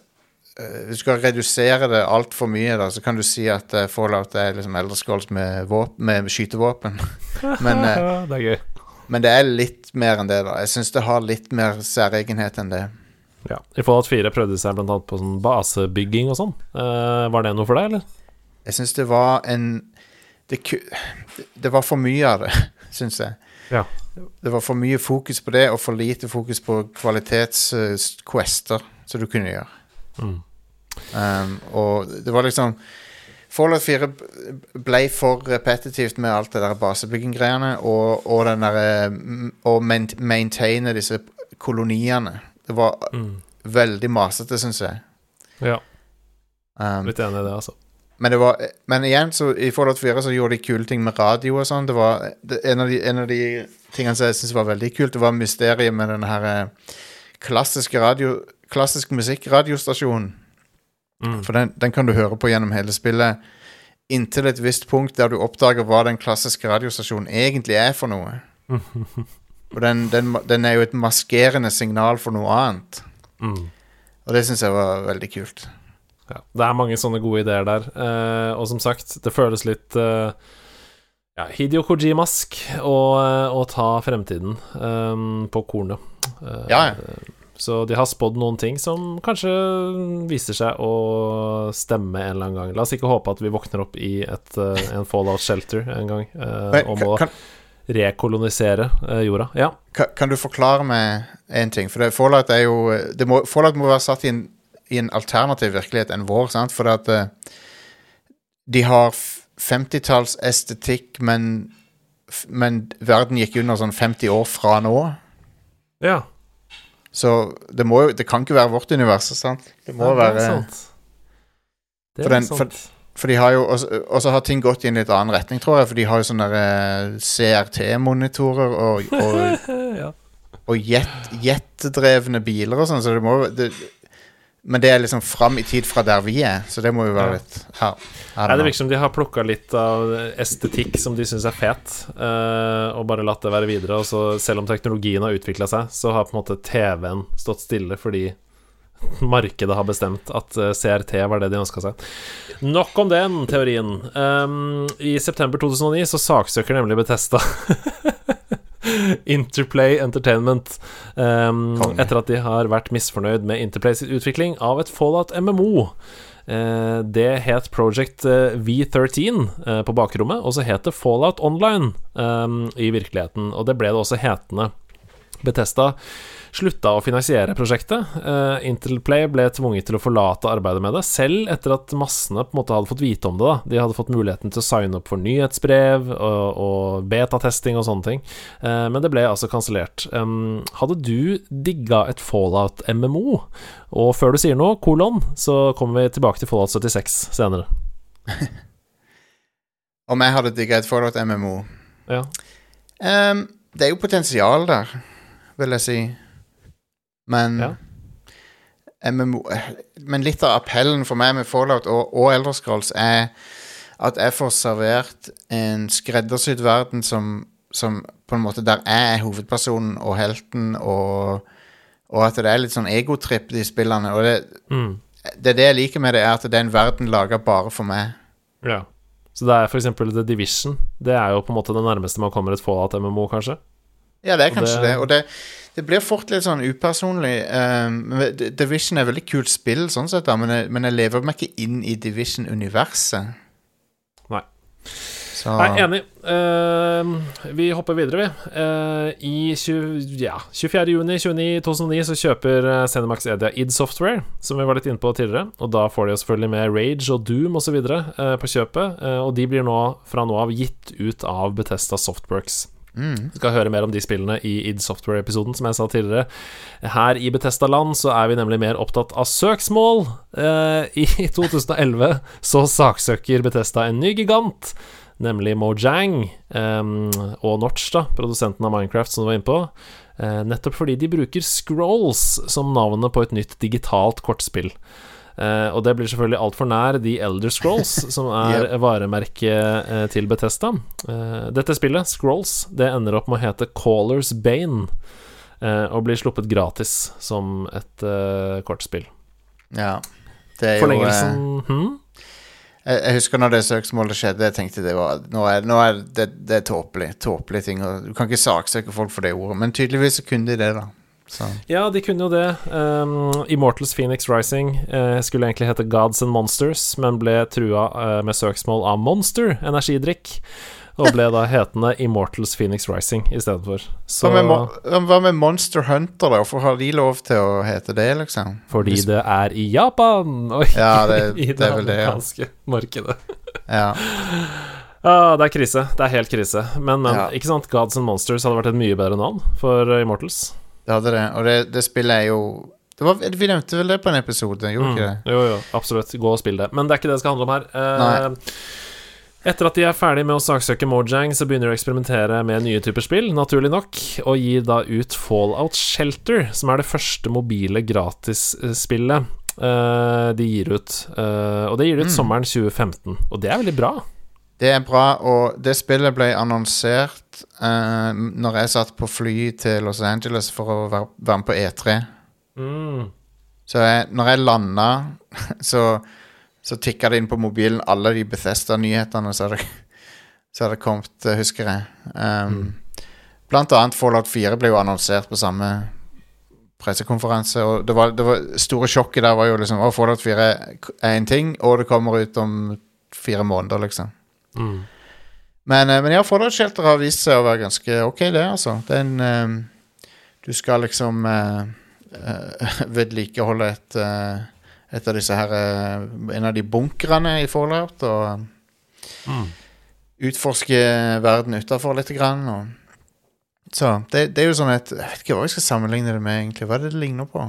eh, Hvis du skal redusere det altfor mye, da, så kan du si at eh, Fallout er liksom Elderscrolls med, med skytevåpen. men, eh, det er gøy. men det er litt mer enn det, da. Jeg syns det har litt mer særegenhet enn det. Ja. I Fallout 4 prøvde de seg blant annet på sånn basebygging og sånn. Uh, var det noe for deg, eller? Jeg syns det var en det, det var for mye av det, syns jeg. Ja. Det var for mye fokus på det, og for lite fokus på kvalitetsquester som du kunne gjøre. Mm. Um, og det var liksom Fallout 4 ble for repetitivt med alt det der basebygging-greiene, og, og den derre mm, Å maintaine disse koloniene. Det var Mm. veldig masete, syns jeg. Ja, Um, litt enig i det, altså. Men, det var, men igjen, så i Fallout 4 så gjorde de kule ting med radio og sånn. Det var det, en, av de, en av de tingene som jeg syns var veldig kult, det var mysteriet med den her eh, klassiske radio Klassisk musikk-radiostasjonen. Mm. For den, den kan du høre på gjennom hele spillet inntil et visst punkt der du oppdager hva den klassiske radiostasjonen egentlig er for noe. Og den, den, den er jo et maskerende signal for noe annet. Mm. Og det syns jeg var veldig kult. Ja, det er mange sånne gode ideer der. Eh, og som sagt, det føles litt eh, ja, Hidio Kojimask å, eh, å ta fremtiden eh, på kornet. Eh, Ja, ja. Så de har spådd noen ting som kanskje viser seg å stemme en eller annen gang. La oss ikke håpe at vi våkner opp i et, eh, en fallout shelter en gang eh, må kan, rekolonisere jorda. Ja. kan, kan du forklare meg en ting? For det, Fallout er jo det må, Fallout må være satt i en, i en alternativ virkelighet enn vår, sant? For at uh, de har 50-talls estetikk, men, men verden gikk under sånn 50 år fra nå. ja. Så det, må, jo- det kan ikke være vårt univers, sant? Det må Ja, være Det er sant. Det For er den- sant. For de har jo Og så har ting gått i en litt annen retning, tror jeg. For de har jo sånne eh, CRT-monitorer og, og, ja. og jet, jetdrevne biler og sånn, så det må det, Men det er liksom fram i tid fra der vi er, så det må jo være litt ja, Nei, det virker som de har plukka litt av estetikk som de syns er fet, uh, og bare latt det være videre. Og så, selv om teknologien har utvikla seg, så har på en måte TV-en stått stille fordi markedet har bestemt at eh, CRT var det de ønska seg. Nok om den teorien. Um, I september 2009 så saksøker nemlig Betesta Interplay Entertainment um, etter at de har vært misfornøyd med Interplay sitt utvikling av et Fallout MMO. Uh, det het Project eh, V13 uh, på bakrommet, og så het det Fallout Online um, i virkeligheten. Og det ble det også hetende. Betesta slutta å finansiere prosjektet. Uh, Interplay ble tvunget til å forlate arbeidet med det, selv etter at massene på en måte hadde fått vite om det. da De hadde fått muligheten til å signe opp for nyhetsbrev og, og betatesting og sånne ting. Eh, men det ble altså kansellert. Hadde du digga et Fallout-MMO? Og før du sier noe, kolon, så kommer vi tilbake til Fallout 76 senere. Om jeg hadde digga et Fallout MMO Ja. Um, Det er jo potensial der, vil jeg si. Men Ja. MMO Men litt av appellen for meg med Fallout og, og Elder Scrolls er at jeg får servert en skreddersydd verden som, som på en måte der jeg er hovedpersonen og helten, og, og at det er litt sånn egotripp, de spillene. Og det, Mm. det er det jeg liker med det, er at det er en verden laga bare for meg. ja. Så det er eksempel The Division. Det er jo på en måte det nærmeste man kommer et Fallout-MMO, kanskje. Ja, det er Og kanskje det. det- Og det, det blir fort litt sånn upersonlig. Um, Division er veldig kult spill, sånn sett, da, men jeg, men jeg lever meg ikke inn i Division-universet. Nei. Så Nei, enig. Uh, vi hopper videre, vi. Uh, I 20, ja, 24. juni 29, 2009 så kjøper uh, Cinemax Edia id Software, som vi var litt inne på tidligere. Og da får de jo selvfølgelig med Rage og Doom osv. Uh, på kjøpet. Uh, og de blir nå fra nå av gitt ut av Betesta Softworks. Mm, skal høre mer om de spillene i id Software-episoden, som jeg sa tidligere. Her i Betesta-land så er vi nemlig mer opptatt av søksmål. Eh, I 2011 så saksøker Betesta en ny gigant, nemlig Mojang eh, og Notch, da, produsenten av Minecraft, som du var inne på. Eh, nettopp fordi de bruker Scrolls som navnet på et nytt digitalt kortspill. Eh, og det blir selvfølgelig altfor nær The Elder Scrolls, som er varemerket uh, til Betesta. Uh, dette spillet, Scrolls, det ender opp med å hete Callers Bane, eh, og blir sluppet gratis som et eh, kortspill. ja. Det er jo eh, Forlengelsen hm? jeg, jeg husker når det søksmålet skjedde, jeg tenkte det var Nå er, nå er det, det er tåpelig. Tåpelige ting. Og du kan ikke saksøke folk for det ordet, men tydeligvis så kunne de det, da. Så Ja, de kunne jo det. Um, Immortals Phoenix Rising uh, skulle egentlig hete Gods and Monsters, men ble trua uh, med søksmål av Monster energidrikk. Og ble da hetende Immortals Phoenix Rising istedenfor. Så Hva med, hva med Monster Hunter, da? Hvorfor har de lov til å hete det, liksom? fordi det er i Japan! Oi, Ja, det, i det det, ja. markedet. ja. Ah, det er krise. Det er helt krise. Men, men, Ja. ikke sant? Gods and Monsters hadde vært et mye bedre navn for eh, Immortals. Det hadde det. Og det, det spillet er jo det var, Vi nevnte vel det på en episode, gjorde mm. ikke det? Jo, jo, absolutt. Gå og spill det. Men det er ikke det det skal handle om her. Eh, Nei. etter at de er ferdig med å saksøke Mojang, så begynner de å eksperimentere med nye typer spill, naturlig nok, og gir da ut Fallout Shelter, som er det første mobile gratisspillet eh, de gir ut. Eh, og det gir de ut Mm. sommeren 2015, og det er veldig bra. Det er bra, og det spillet ble annonsert uh, når jeg satt på fly til Los Angeles for å være, være med på E3. Mm. Så jeg, når jeg landa, så, så tikka det inn på mobilen alle de Bethesda-nyhetene så hadde kommet, eh, husker jeg. Um, Blant annet Fallout 4 ble jo annonsert på samme, pressekonferanse, og det var, det var store sjokket der var jo liksom Å, Fallout 4 er en ting, og det kommer ut om fire måneder, liksom. Mm. Men, eh, men ja, Fallout Shelter har vist seg å være ganske ok, det, altså. Den, er eh, Du skal liksom uh, vedlikeholde et uh, et av disse her En av de bunkrene i Fallout, og Mm. utforske verden utafor litt. Grann, og, så det, det er jo sånn et Jeg vet ikke hva jeg skal sammenligne det med, egentlig. Hva er det det ligner på?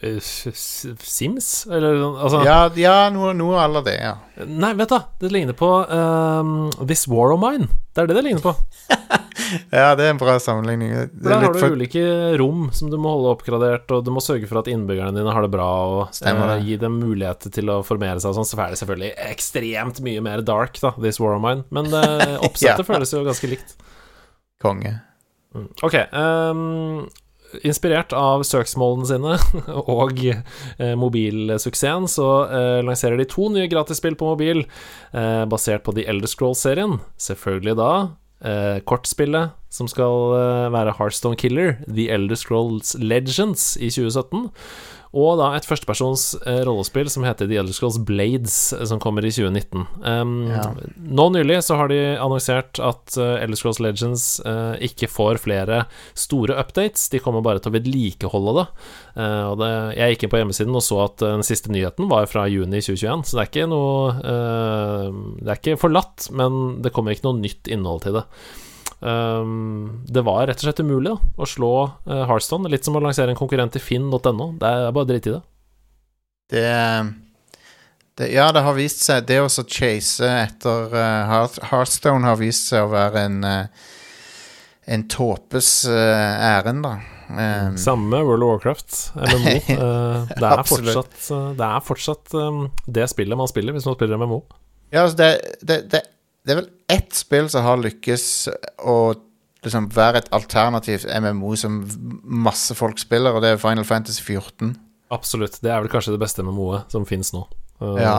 Eh, Sims? Eller altså Ja, ja noe, noe la det, ja. Nei, vet du, det ligner på um, This War of Mine. Det er det det ligner på. Ja, det er en bra sammenligning. Er Der har du for, ulike rom som du må holde oppgradert, og du må sørge for at innbyggerne dine har det bra, og Stemmer eh, gi dem mulighet til å formere seg og sånn. Så er det selvfølgelig ekstremt mye mer dark, da, This War of Mine. Men eh, oppsettet Ja. føles jo ganske likt. konge. Mm. Ok. ehm, inspirert av søksmålene sine og eh, mobilsuksessen, så eh, lanserer de to nye gratisspill på mobil, eh, basert på The Elder Scrolls-serien. Selvfølgelig da kortspillet som skal være Heartstone Killer, The Elder Scrolls Legends i 2017. Og da et førstepersons eh, rollespill som heter The Elder Scrolls Blades, eh, som kommer i 2019. Um, Ja. Nå nylig så har de annonsert at uh, Elder Scrolls Legends uh, ikke får flere store updates. De kommer bare til å vedlikeholde det. Uh, og det. Jeg gikk inn på hjemmesiden og så at eh, den siste nyheten var fra juni 2021, så det er ikke noe uh, Det er ikke forlatt, men det kommer ikke noe nytt innhold til det. Um, det var rett og slett umulig da, å slå uh, Hearthstone. Litt som å lansere en konkurrent i finn.no. Det er bare dritt i det. Det, det Ja, det har vist seg Det å chase etter uh, Heart, Hearthstone har vist seg å være en uh, En tåpes uh, ærend, da. Um, Samme World of Warcraft, MMO. Uh, det er fortsatt, uh, det, er fortsatt um, det spillet man spiller hvis man spiller MMO. Ja, altså det, det, det, det er vel ett spill som har lykkes å liksom være et alternativt MMO som masse folk spiller, og det er Final Fantasy 14. Absolutt. Det er vel kanskje det beste MMO-et som finnes nå. Um, Ja.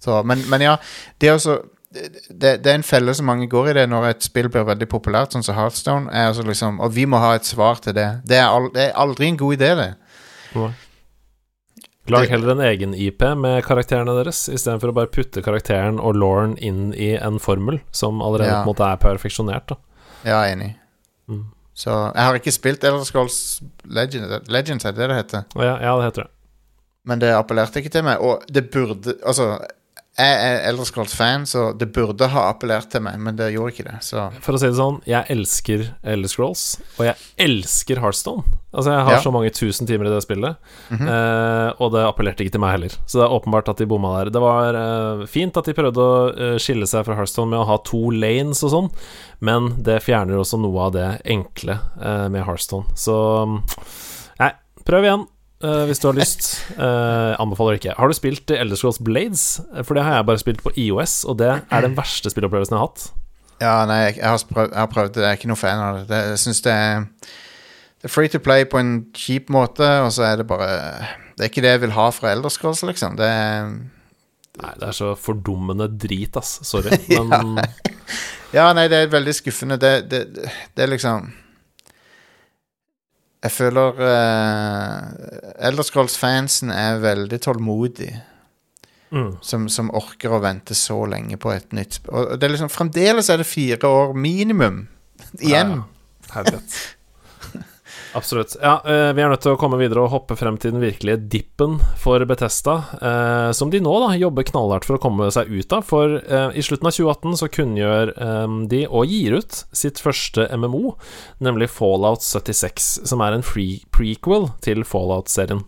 Så, men, men ja, det er også det, det er en felle som mange går i det når et spill blir veldig populært, sånn som Hearthstone. Er altså liksom, og vi må ha et svar til det. Det er, al, det er aldri en god idé, det. Nei. Lag heller en egen IP med karakterene deres, istedenfor å bare putte karakteren og Lauren inn i en formel som allerede Ja. på en måte er perfeksjonert. Da. Ja, enig. Mm. Så jeg har ikke spilt Elder Scrolls Legends, Legends er det det det heter. Oh, Ja, ja, det heter det. Men det appellerte ikke til meg. Og det burde Altså, jeg er Elder Scrolls-fan, så det burde ha appellert til meg, men det gjorde ikke det. Så For å si det sånn, jeg elsker Elder Scrolls, og jeg elsker Hearthstone. Altså, jeg har Ja. så mange tusen timer i det spillet, Mhm. eh, og det appellerte ikke til meg heller. Så det er åpenbart at de bomma der. Det var eh, fint at de prøvde å eh, skille seg fra Hearthstone med å ha to lanes og sånn, men det fjerner også noe av det enkle eh, med Hearthstone. Så mm, nei, prøv igjen. eh, hvis du har lyst. Eh, anbefaler ikke. Har du spilt Elder Scrolls Blades? For det har jeg bare spilt på IOS, og det er den verste spillopplevelsen jeg har hatt. Ja, nei, jeg, jeg, har prøvd, jeg har prøvd det. Jeg er ikke noe fan av det. det jeg syns det er Det er free to play på en kjip måte, og så er det bare Det er ikke det jeg vil ha fra Elder Scrolls, liksom. Det er Nei, det er så fordummende drit, ass. Sorry. Men Ja, nei, det er veldig skuffende. Det, det, det, det er liksom Jeg føler uh, Elder Scrolls-fansen er veldig tålmodig. mm, Som, som orker å vente så lenge på et nytt. Og det er liksom, Fremdeles er det fire år minimum igjen. Ja, Helvete. Absolutt. Ja, eh, vi er nødt til å komme videre og hoppe frem til den virkelige dippen for Betesta, eh, som de nå da jobber knallhardt for å komme seg ut av. For eh, i slutten av 2018 så kunngjør de og gir ut sitt første MMO, nemlig Fallout 76, som er en free prequel til Fallout-serien.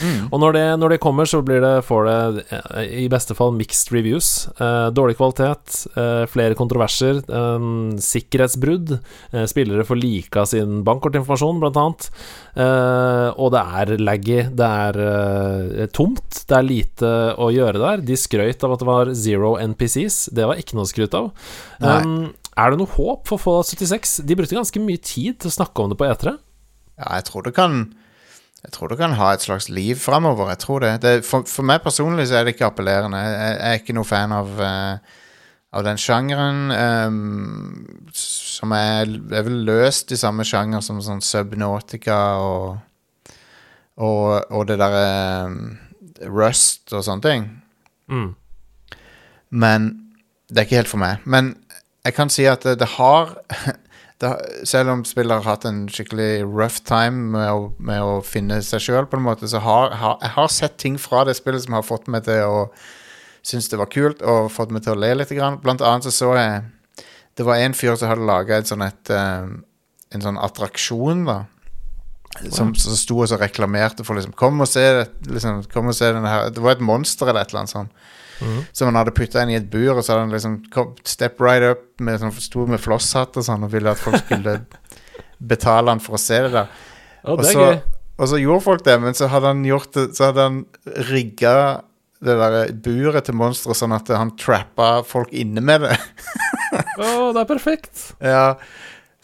Mm. Og når det, når det kommer, så blir det, får det eh, i beste fall mixed reviews. Eh, dårlig kvalitet, eh, flere kontroverser, eh, sikkerhetsbrudd. Eh, spillere får lika sin bankkortinformasjon, blant annet. Eh, og det er laggy, det er tomt, det er lite å gjøre der. De skrøt av at det var zero NPCs, det var ikke noe å skryte av. Um, er det noe håp for Fallout 76? De brukte ganske mye tid til å snakke om det på E E3. Ja, jeg tror det kan Jeg tror du kan ha et slags liv framover. Jeg tror det. det for, for meg personlig så er det ikke appellerende. Jeg, jeg er ikke noe fan av uh, Av den sjangeren. Um, som er, er vel løst i samme sjanger som sånn Subnautica og og, og det derre Rust og sånne ting. Mm. Men det er ikke helt for meg. Men jeg kan si at det, det har det, Selv om spillet har hatt en skikkelig rough time med å, med å finne seg sjøl, på en måte, så har, har jeg har sett ting fra det spillet som har fått meg til å synes det var kult, og fått meg til å le litt. Grann. Blant annet så så jeg Det var en fyr som hadde laga sånn et, eh, en sånn attraksjon, da. Som, som sto og så reklamerte for liksom Kom og se, liksom, kom og se denne her Det var et monster eller et eller annet sånt. Som han hadde putta inn i et bur, og så hadde han liksom kom, step right up med sånn, sto med flosshatt og sånn, og ville at folk skulle betale han for å se det der. Oh, Og det så, og så gjorde folk det, men så hadde han gjort det Så hadde han rigga det der buret til monsteret sånn at han trappa folk inne med det. Å, det er perfekt. ja.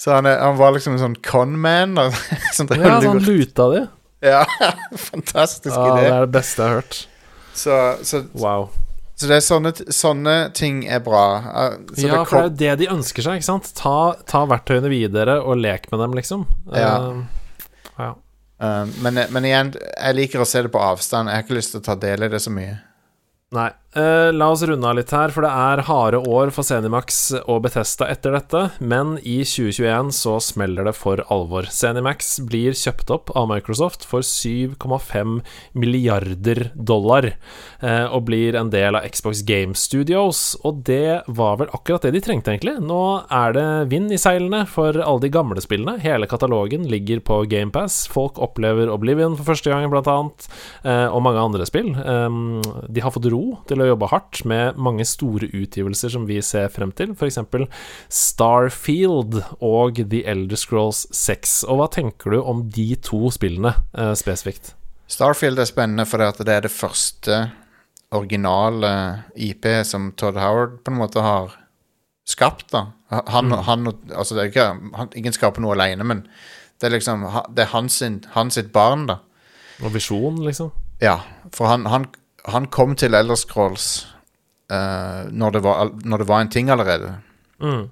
Så han, han var liksom en sånn conman. Ja, så han luta det Ja, fantastisk Ja, det er det beste jeg har hørt. Så, så, Wow. Så det er sånne, sånne ting er bra. Uh, Så ja, det for det er jo det de ønsker seg, ikke sant? Ta, ta verktøyene videre og lek med dem, liksom. Ja. Uh, ja. uh, men, men igjen, jeg liker å se det på avstand. Jeg har ikke lyst til å ta del i det så mye. Nei. Uh, la oss runde av litt her, for det er harde år for Zenimax og Betesta etter dette, men i 2021 så smeller det for alvor. Zenimax blir kjøpt opp av Microsoft for 7,5 milliarder dollar, Uh, og blir en del av Xbox Game Studios, og det var vel akkurat det de trengte, egentlig. Nå er det vind i seilene for alle de gamle spillene. Hele katalogen ligger på GamePass. Folk opplever Oblivion for første gang, blant annet, Uh, og mange andre spill. Um, de har fått ro til å jobbe hardt med mange store utgivelser som vi ser frem til, f.eks. Starfield og The Elder Scrolls 6. Og hva tenker du om de to spillene eh, spesifikt? Starfield er spennende fordi det er det første originale IP som Todd Howard på en måte har skapt. da Han, han, altså det er ikke, han, Ingen skaper noe alene, men det er liksom Det er hans, hans barn, da. Og visjon, liksom? Ja, for han, han, han kom til Elder Scrolls eh, når, det var, når det var en ting allerede. Mm.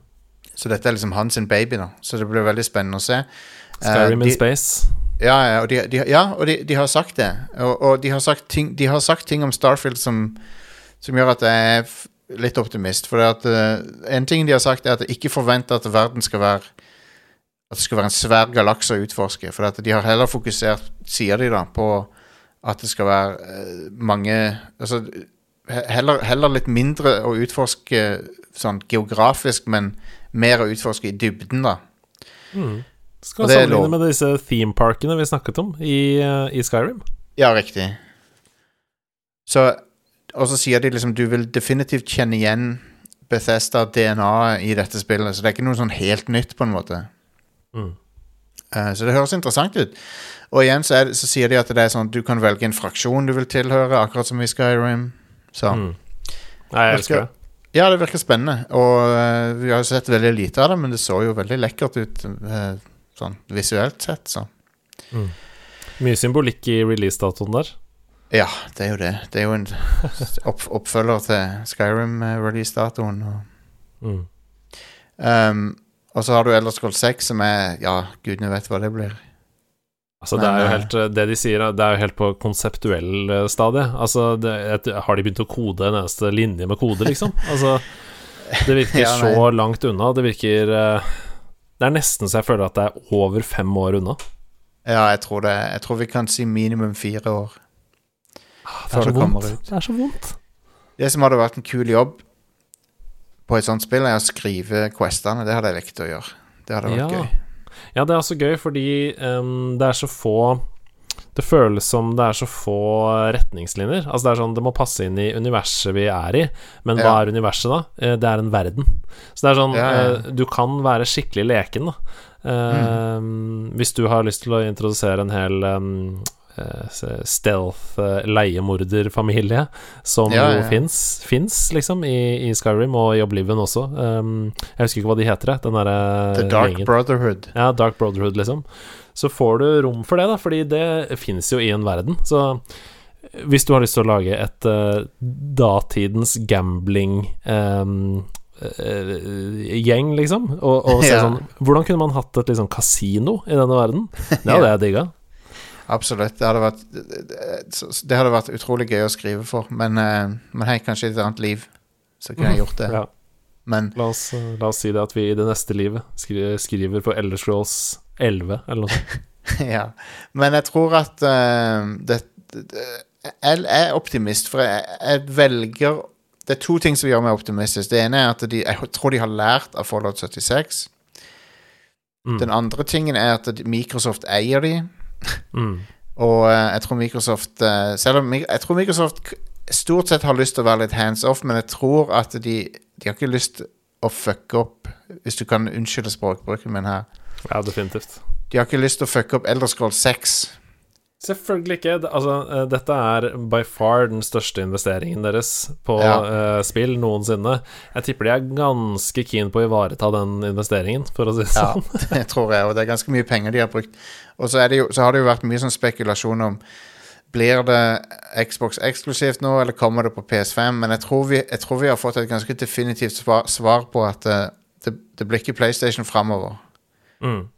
Så dette er liksom hans baby, da. Så det blir veldig spennende å se. Eh, Skyrim de- in Space. Ja, ja, og de, de, ja, og de, de har sagt det. Og, og de, har sagt ting, de har sagt ting om Starfield som, som gjør at jeg er litt optimist. For at, uh, en ting de har sagt, er at jeg ikke forventer at verden skal være At det skal være en svær galakse å utforske. For at de har heller fokusert, sier de da, på at det skal være eh, mange Altså heller, heller litt mindre å utforske sånn geografisk, men mer å utforske i dybden, da. Skal det er sammenligne med disse themeparkene vi snakket om i, eh, i Skyrim. Ja, riktig. Så Og så sier de liksom du vil definitivt kjenne igjen Bethesda-DNA i dette spillet, så det er ikke noe sånn helt nytt, på en måte. Mm. Eh, så det høres interessant ut. Og igjen så, det, så sier de at det er sånn du kan velge en fraksjon du vil tilhøre, akkurat som i Skyrim. Så Mm. Nei, jeg elsker det. ja, det virker spennende. Og uh, vi har jo sett veldig lite av det, men det så jo veldig lekkert ut uh, sånn visuelt sett, så Mye symbolikk i releasedatoen der. Ja, det er jo det. Det er jo en opp, oppfølger til Skyrim-release-datoen. Og, Mm. um, og så har du Elder Scrolls 6, som er Ja, gudene vet hva det blir. Altså, det er jo helt eh, Det de sier, er- det er jo helt på konseptuell eh, stadie. Altså, det, et, har de begynt å kode en eneste linje med kode, liksom? Altså, det virker Ja, så langt unna. Det virker eh, Det er nesten så jeg føler at det er over fem år unna. Ja, jeg tror det. Jeg tror vi kan si minimum fire år. Det er så det vondt. Det er så vondt. Det som hadde vært en kul jobb på et sånt spill, er å skrive questene. Det hadde jeg likt å gjøre. Det hadde vært Ja. gøy. Ja, det er også gøy fordi um, det er så få Det føles som det er så få retningslinjer. Altså det er sånn Det må passe inn i universet vi er i, men hva Ja. er universet da? Eh, Det er en verden. Så det er sånn Ja, ja. eh, Du kan være skikkelig leken, da. Eh, Hvis du har lyst til å introdusere en hel eh, stealth eh, leiemorderfamilie, som Ja, jo ja. fins, liksom, i, i Skyrim og i Oblivion også. Um, jeg husker ikke hva de heter, den derre The Dark gjengen. Brotherhood. Ja, Dark Brotherhood, liksom. Så får du rom for det, da, fordi det fins jo i en verden. Så hvis du har lyst til å lage et uh, datidens gambling eh, gjeng, liksom, og, og se Ja. sånn Hvordan kunne man hatt et liksom kasino i denne verden? Det hadde Ja. jeg digga. Absolutt. Det hadde vært Det hadde vært utrolig gøy å skrive for, men, eh, men hei, kanskje et annet liv så kunne jeg gjort det. Ja. Men La oss, la oss si det at vi i det neste livet skri- skriver på Elder Scrolls 11 eller noe sånt. ja. Men jeg tror at uh, det, det, Jeg er optimist, for jeg, jeg velger Det er to ting som gjør meg optimistisk. Det ene er at de, jeg tror de har lært av Fallout 76. Mm. Den andre tingen er at Microsoft eier de. Mm. Og eh, jeg tror Microsoft eh, Selv om jeg tror Microsoft stort sett har lyst til å være litt hands off, men jeg tror at de, de har ikke lyst å fucke opp Hvis du kan unnskylde språkbruken min her. Ja, definitivt. De har ikke lyst til å fucke opp Elderscroll 6. Selvfølgelig ikke. Altså, eh, dette er by far den største investeringen deres på Ja. uh, spill noensinne. Jeg tipper de er ganske keen på å ivareta den investeringen, for å si det Ja, sånn. det tror jeg, og det er ganske mye penger de har brukt. Og så, det jo, så har det jo vært mye sånn spekulasjon om Blir det Xbox eksklusivt nå, eller kommer det på PS5? Men jeg tror vi, jeg tror vi har fått et ganske definitivt svar, svar på at eh, det, det blir ikke PlayStation framover. Mm.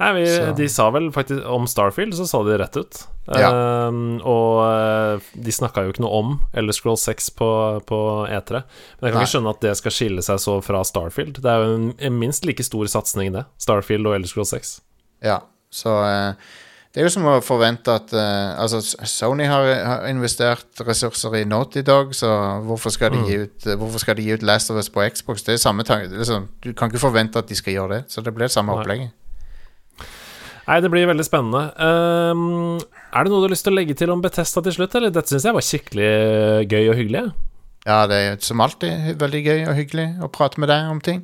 Nei, vi, De sa vel faktisk om Starfield, så sa de rett ut. Ja. Um, og eh, de snakka jo ikke noe om Elder Scroll 6 på, på E3. Men jeg kan Nei. ikke skjønne at det skal skille seg så fra Starfield. Det er jo en, en minst like stor satsing, det. Starfield og Elder Scroll 6. Ja, så uh, det er jo som å forvente at uh, Altså, Sony har, har investert ressurser i Naughty Dog, så hvorfor skal de, gi, ut, hvorfor skal de gi ut Last of Us på Xbox? Det er samme tanke. sånn, Du kan ikke forvente at de skal gjøre det, så det blir samme Nei. opplegget. Nei, det blir veldig spennende. Um, er det noe du har lyst til å legge til om Betesta til slutt, eller? Dette syns jeg var skikkelig gøy og hyggelig. Ja, det er som alltid veldig gøy og hyggelig å prate med deg om ting.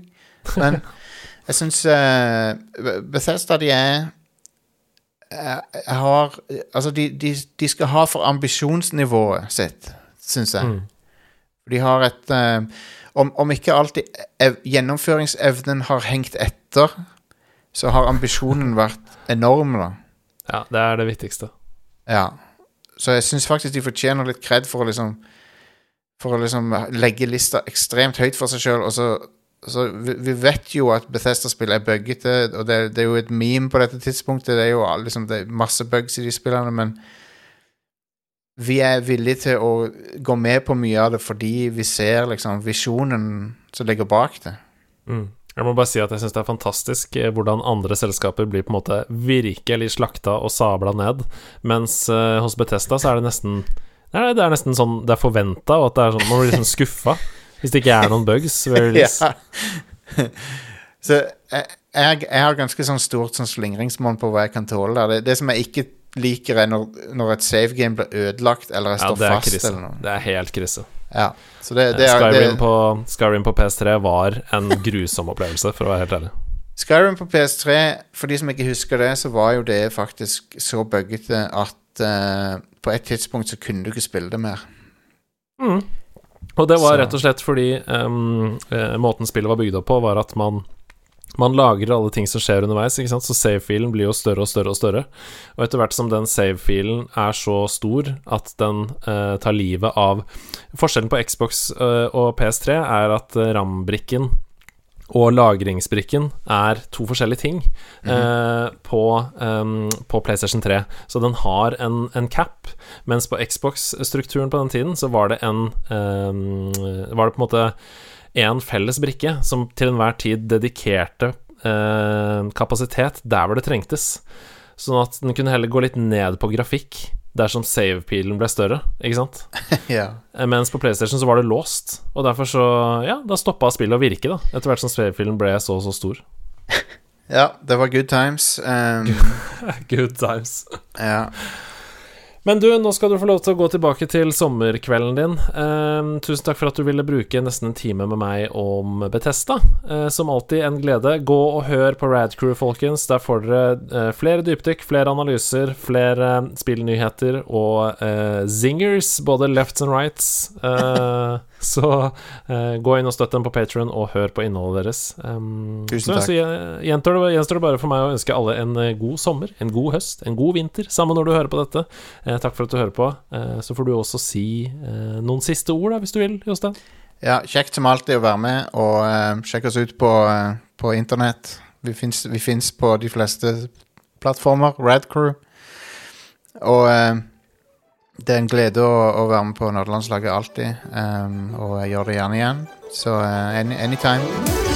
Men jeg syns uh, Bethesda, de er eh, har Altså, de, de, de skal ha for ambisjonsnivået sitt, syns jeg. Mm. De har et eh, om, om ikke alltid ev gjennomføringsevnen har hengt etter, så har ambisjonen vært enorm, da. Ja, det er det viktigste. Ja. Så jeg syns faktisk de fortjener litt kred for å liksom For å liksom legge lista ekstremt høyt for seg sjøl. Og så, så vi, vi vet jo at Bethesda-spill er buggete, og det, det er jo et meme på dette tidspunktet. Det er jo liksom det er masse bugs i de spillene, men vi er villige til å gå med på mye av det fordi vi ser liksom visjonen som ligger bak det. Mm. Jeg må bare si at jeg syns det er fantastisk eh, hvordan andre selskaper blir på en måte virkelig slakta og sabla ned, mens eh, hos Betesta så er det nesten Nei, det er nesten sånn det er forventa, og at det er sånn man blir liksom skuffa hvis det ikke er noen bugs. ved release. Ja. Så jeg, jeg, jeg har ganske sånn stort sånn slingringsmonn på hva jeg kan tåle. Det, det som jeg ikke liker, er når, når et save game blir ødelagt, eller jeg står er fast. krise. eller noe. Det er helt krise. Ja. Så det, det er, Skyrim, på, Skyrim på PS3 var en grusom opplevelse, for å være helt ærlig. Skyrim på PS3, for de som ikke husker det, så var jo det faktisk så buggete at uh, på et tidspunkt så kunne du ikke spille det mer. Mm. Og det var Så- rett og slett fordi um, måten spillet var bygd opp på, var at man man lagrer alle ting som skjer underveis, ikke sant? så save-filen blir jo større og større og større. Og etter hvert som den save-filen er så stor at den eh, tar livet av Forskjellen på Xbox eh, og PS3 er at eh, RAM-brikken og lagringsbrikken er to forskjellige ting eh, på, ehm, på PlayStation 3. Så den har en, en cap, mens på Xbox-strukturen på den tiden så var det en ehm, Var det på en måte en felles brikke som til enhver tid dedikerte eh, kapasitet der hvor det trengtes. Sånn at den kunne heller gå litt ned på grafikk dersom save-pilen ble større, ikke sant? ja. Eh, Mens på PlayStation så var det låst, og derfor så Ja, da stoppa spillet å virke, da, etter hvert som save-pilen ble så og så stor. ja, det var good times. Um, Good times. ja. Men du, nå skal du få lov til å gå tilbake til sommerkvelden din. Eh, tusen takk for at du ville bruke nesten en time med meg om Betesta. Eh, som alltid en glede. Gå og hør på Radcrew, folkens. Der får dere eh, flere dypdykk, flere analyser, flere spillnyheter og eh, zingers, både lefts and rights. Eh, så eh, gå inn og støtt dem på Patron og hør på innholdet deres. Um, Tusen takk. Så gjenstår det, det bare for meg å ønske alle en eh, god sommer, en god høst, en god vinter, samme når du hører på dette. Eh, takk for at du hører på. Eh, så får du også si eh, noen siste ord, da, hvis du vil, Jostein. ja, kjekt som alltid å være med, og sjekk oss ut på, på internett. Vi fins på de fleste plattformer. Radcrew. Og det er en glede å, å være med på nerdelandslaget alltid. Um, og jeg gjør det gjerne igjen. Så eh, any, anytime.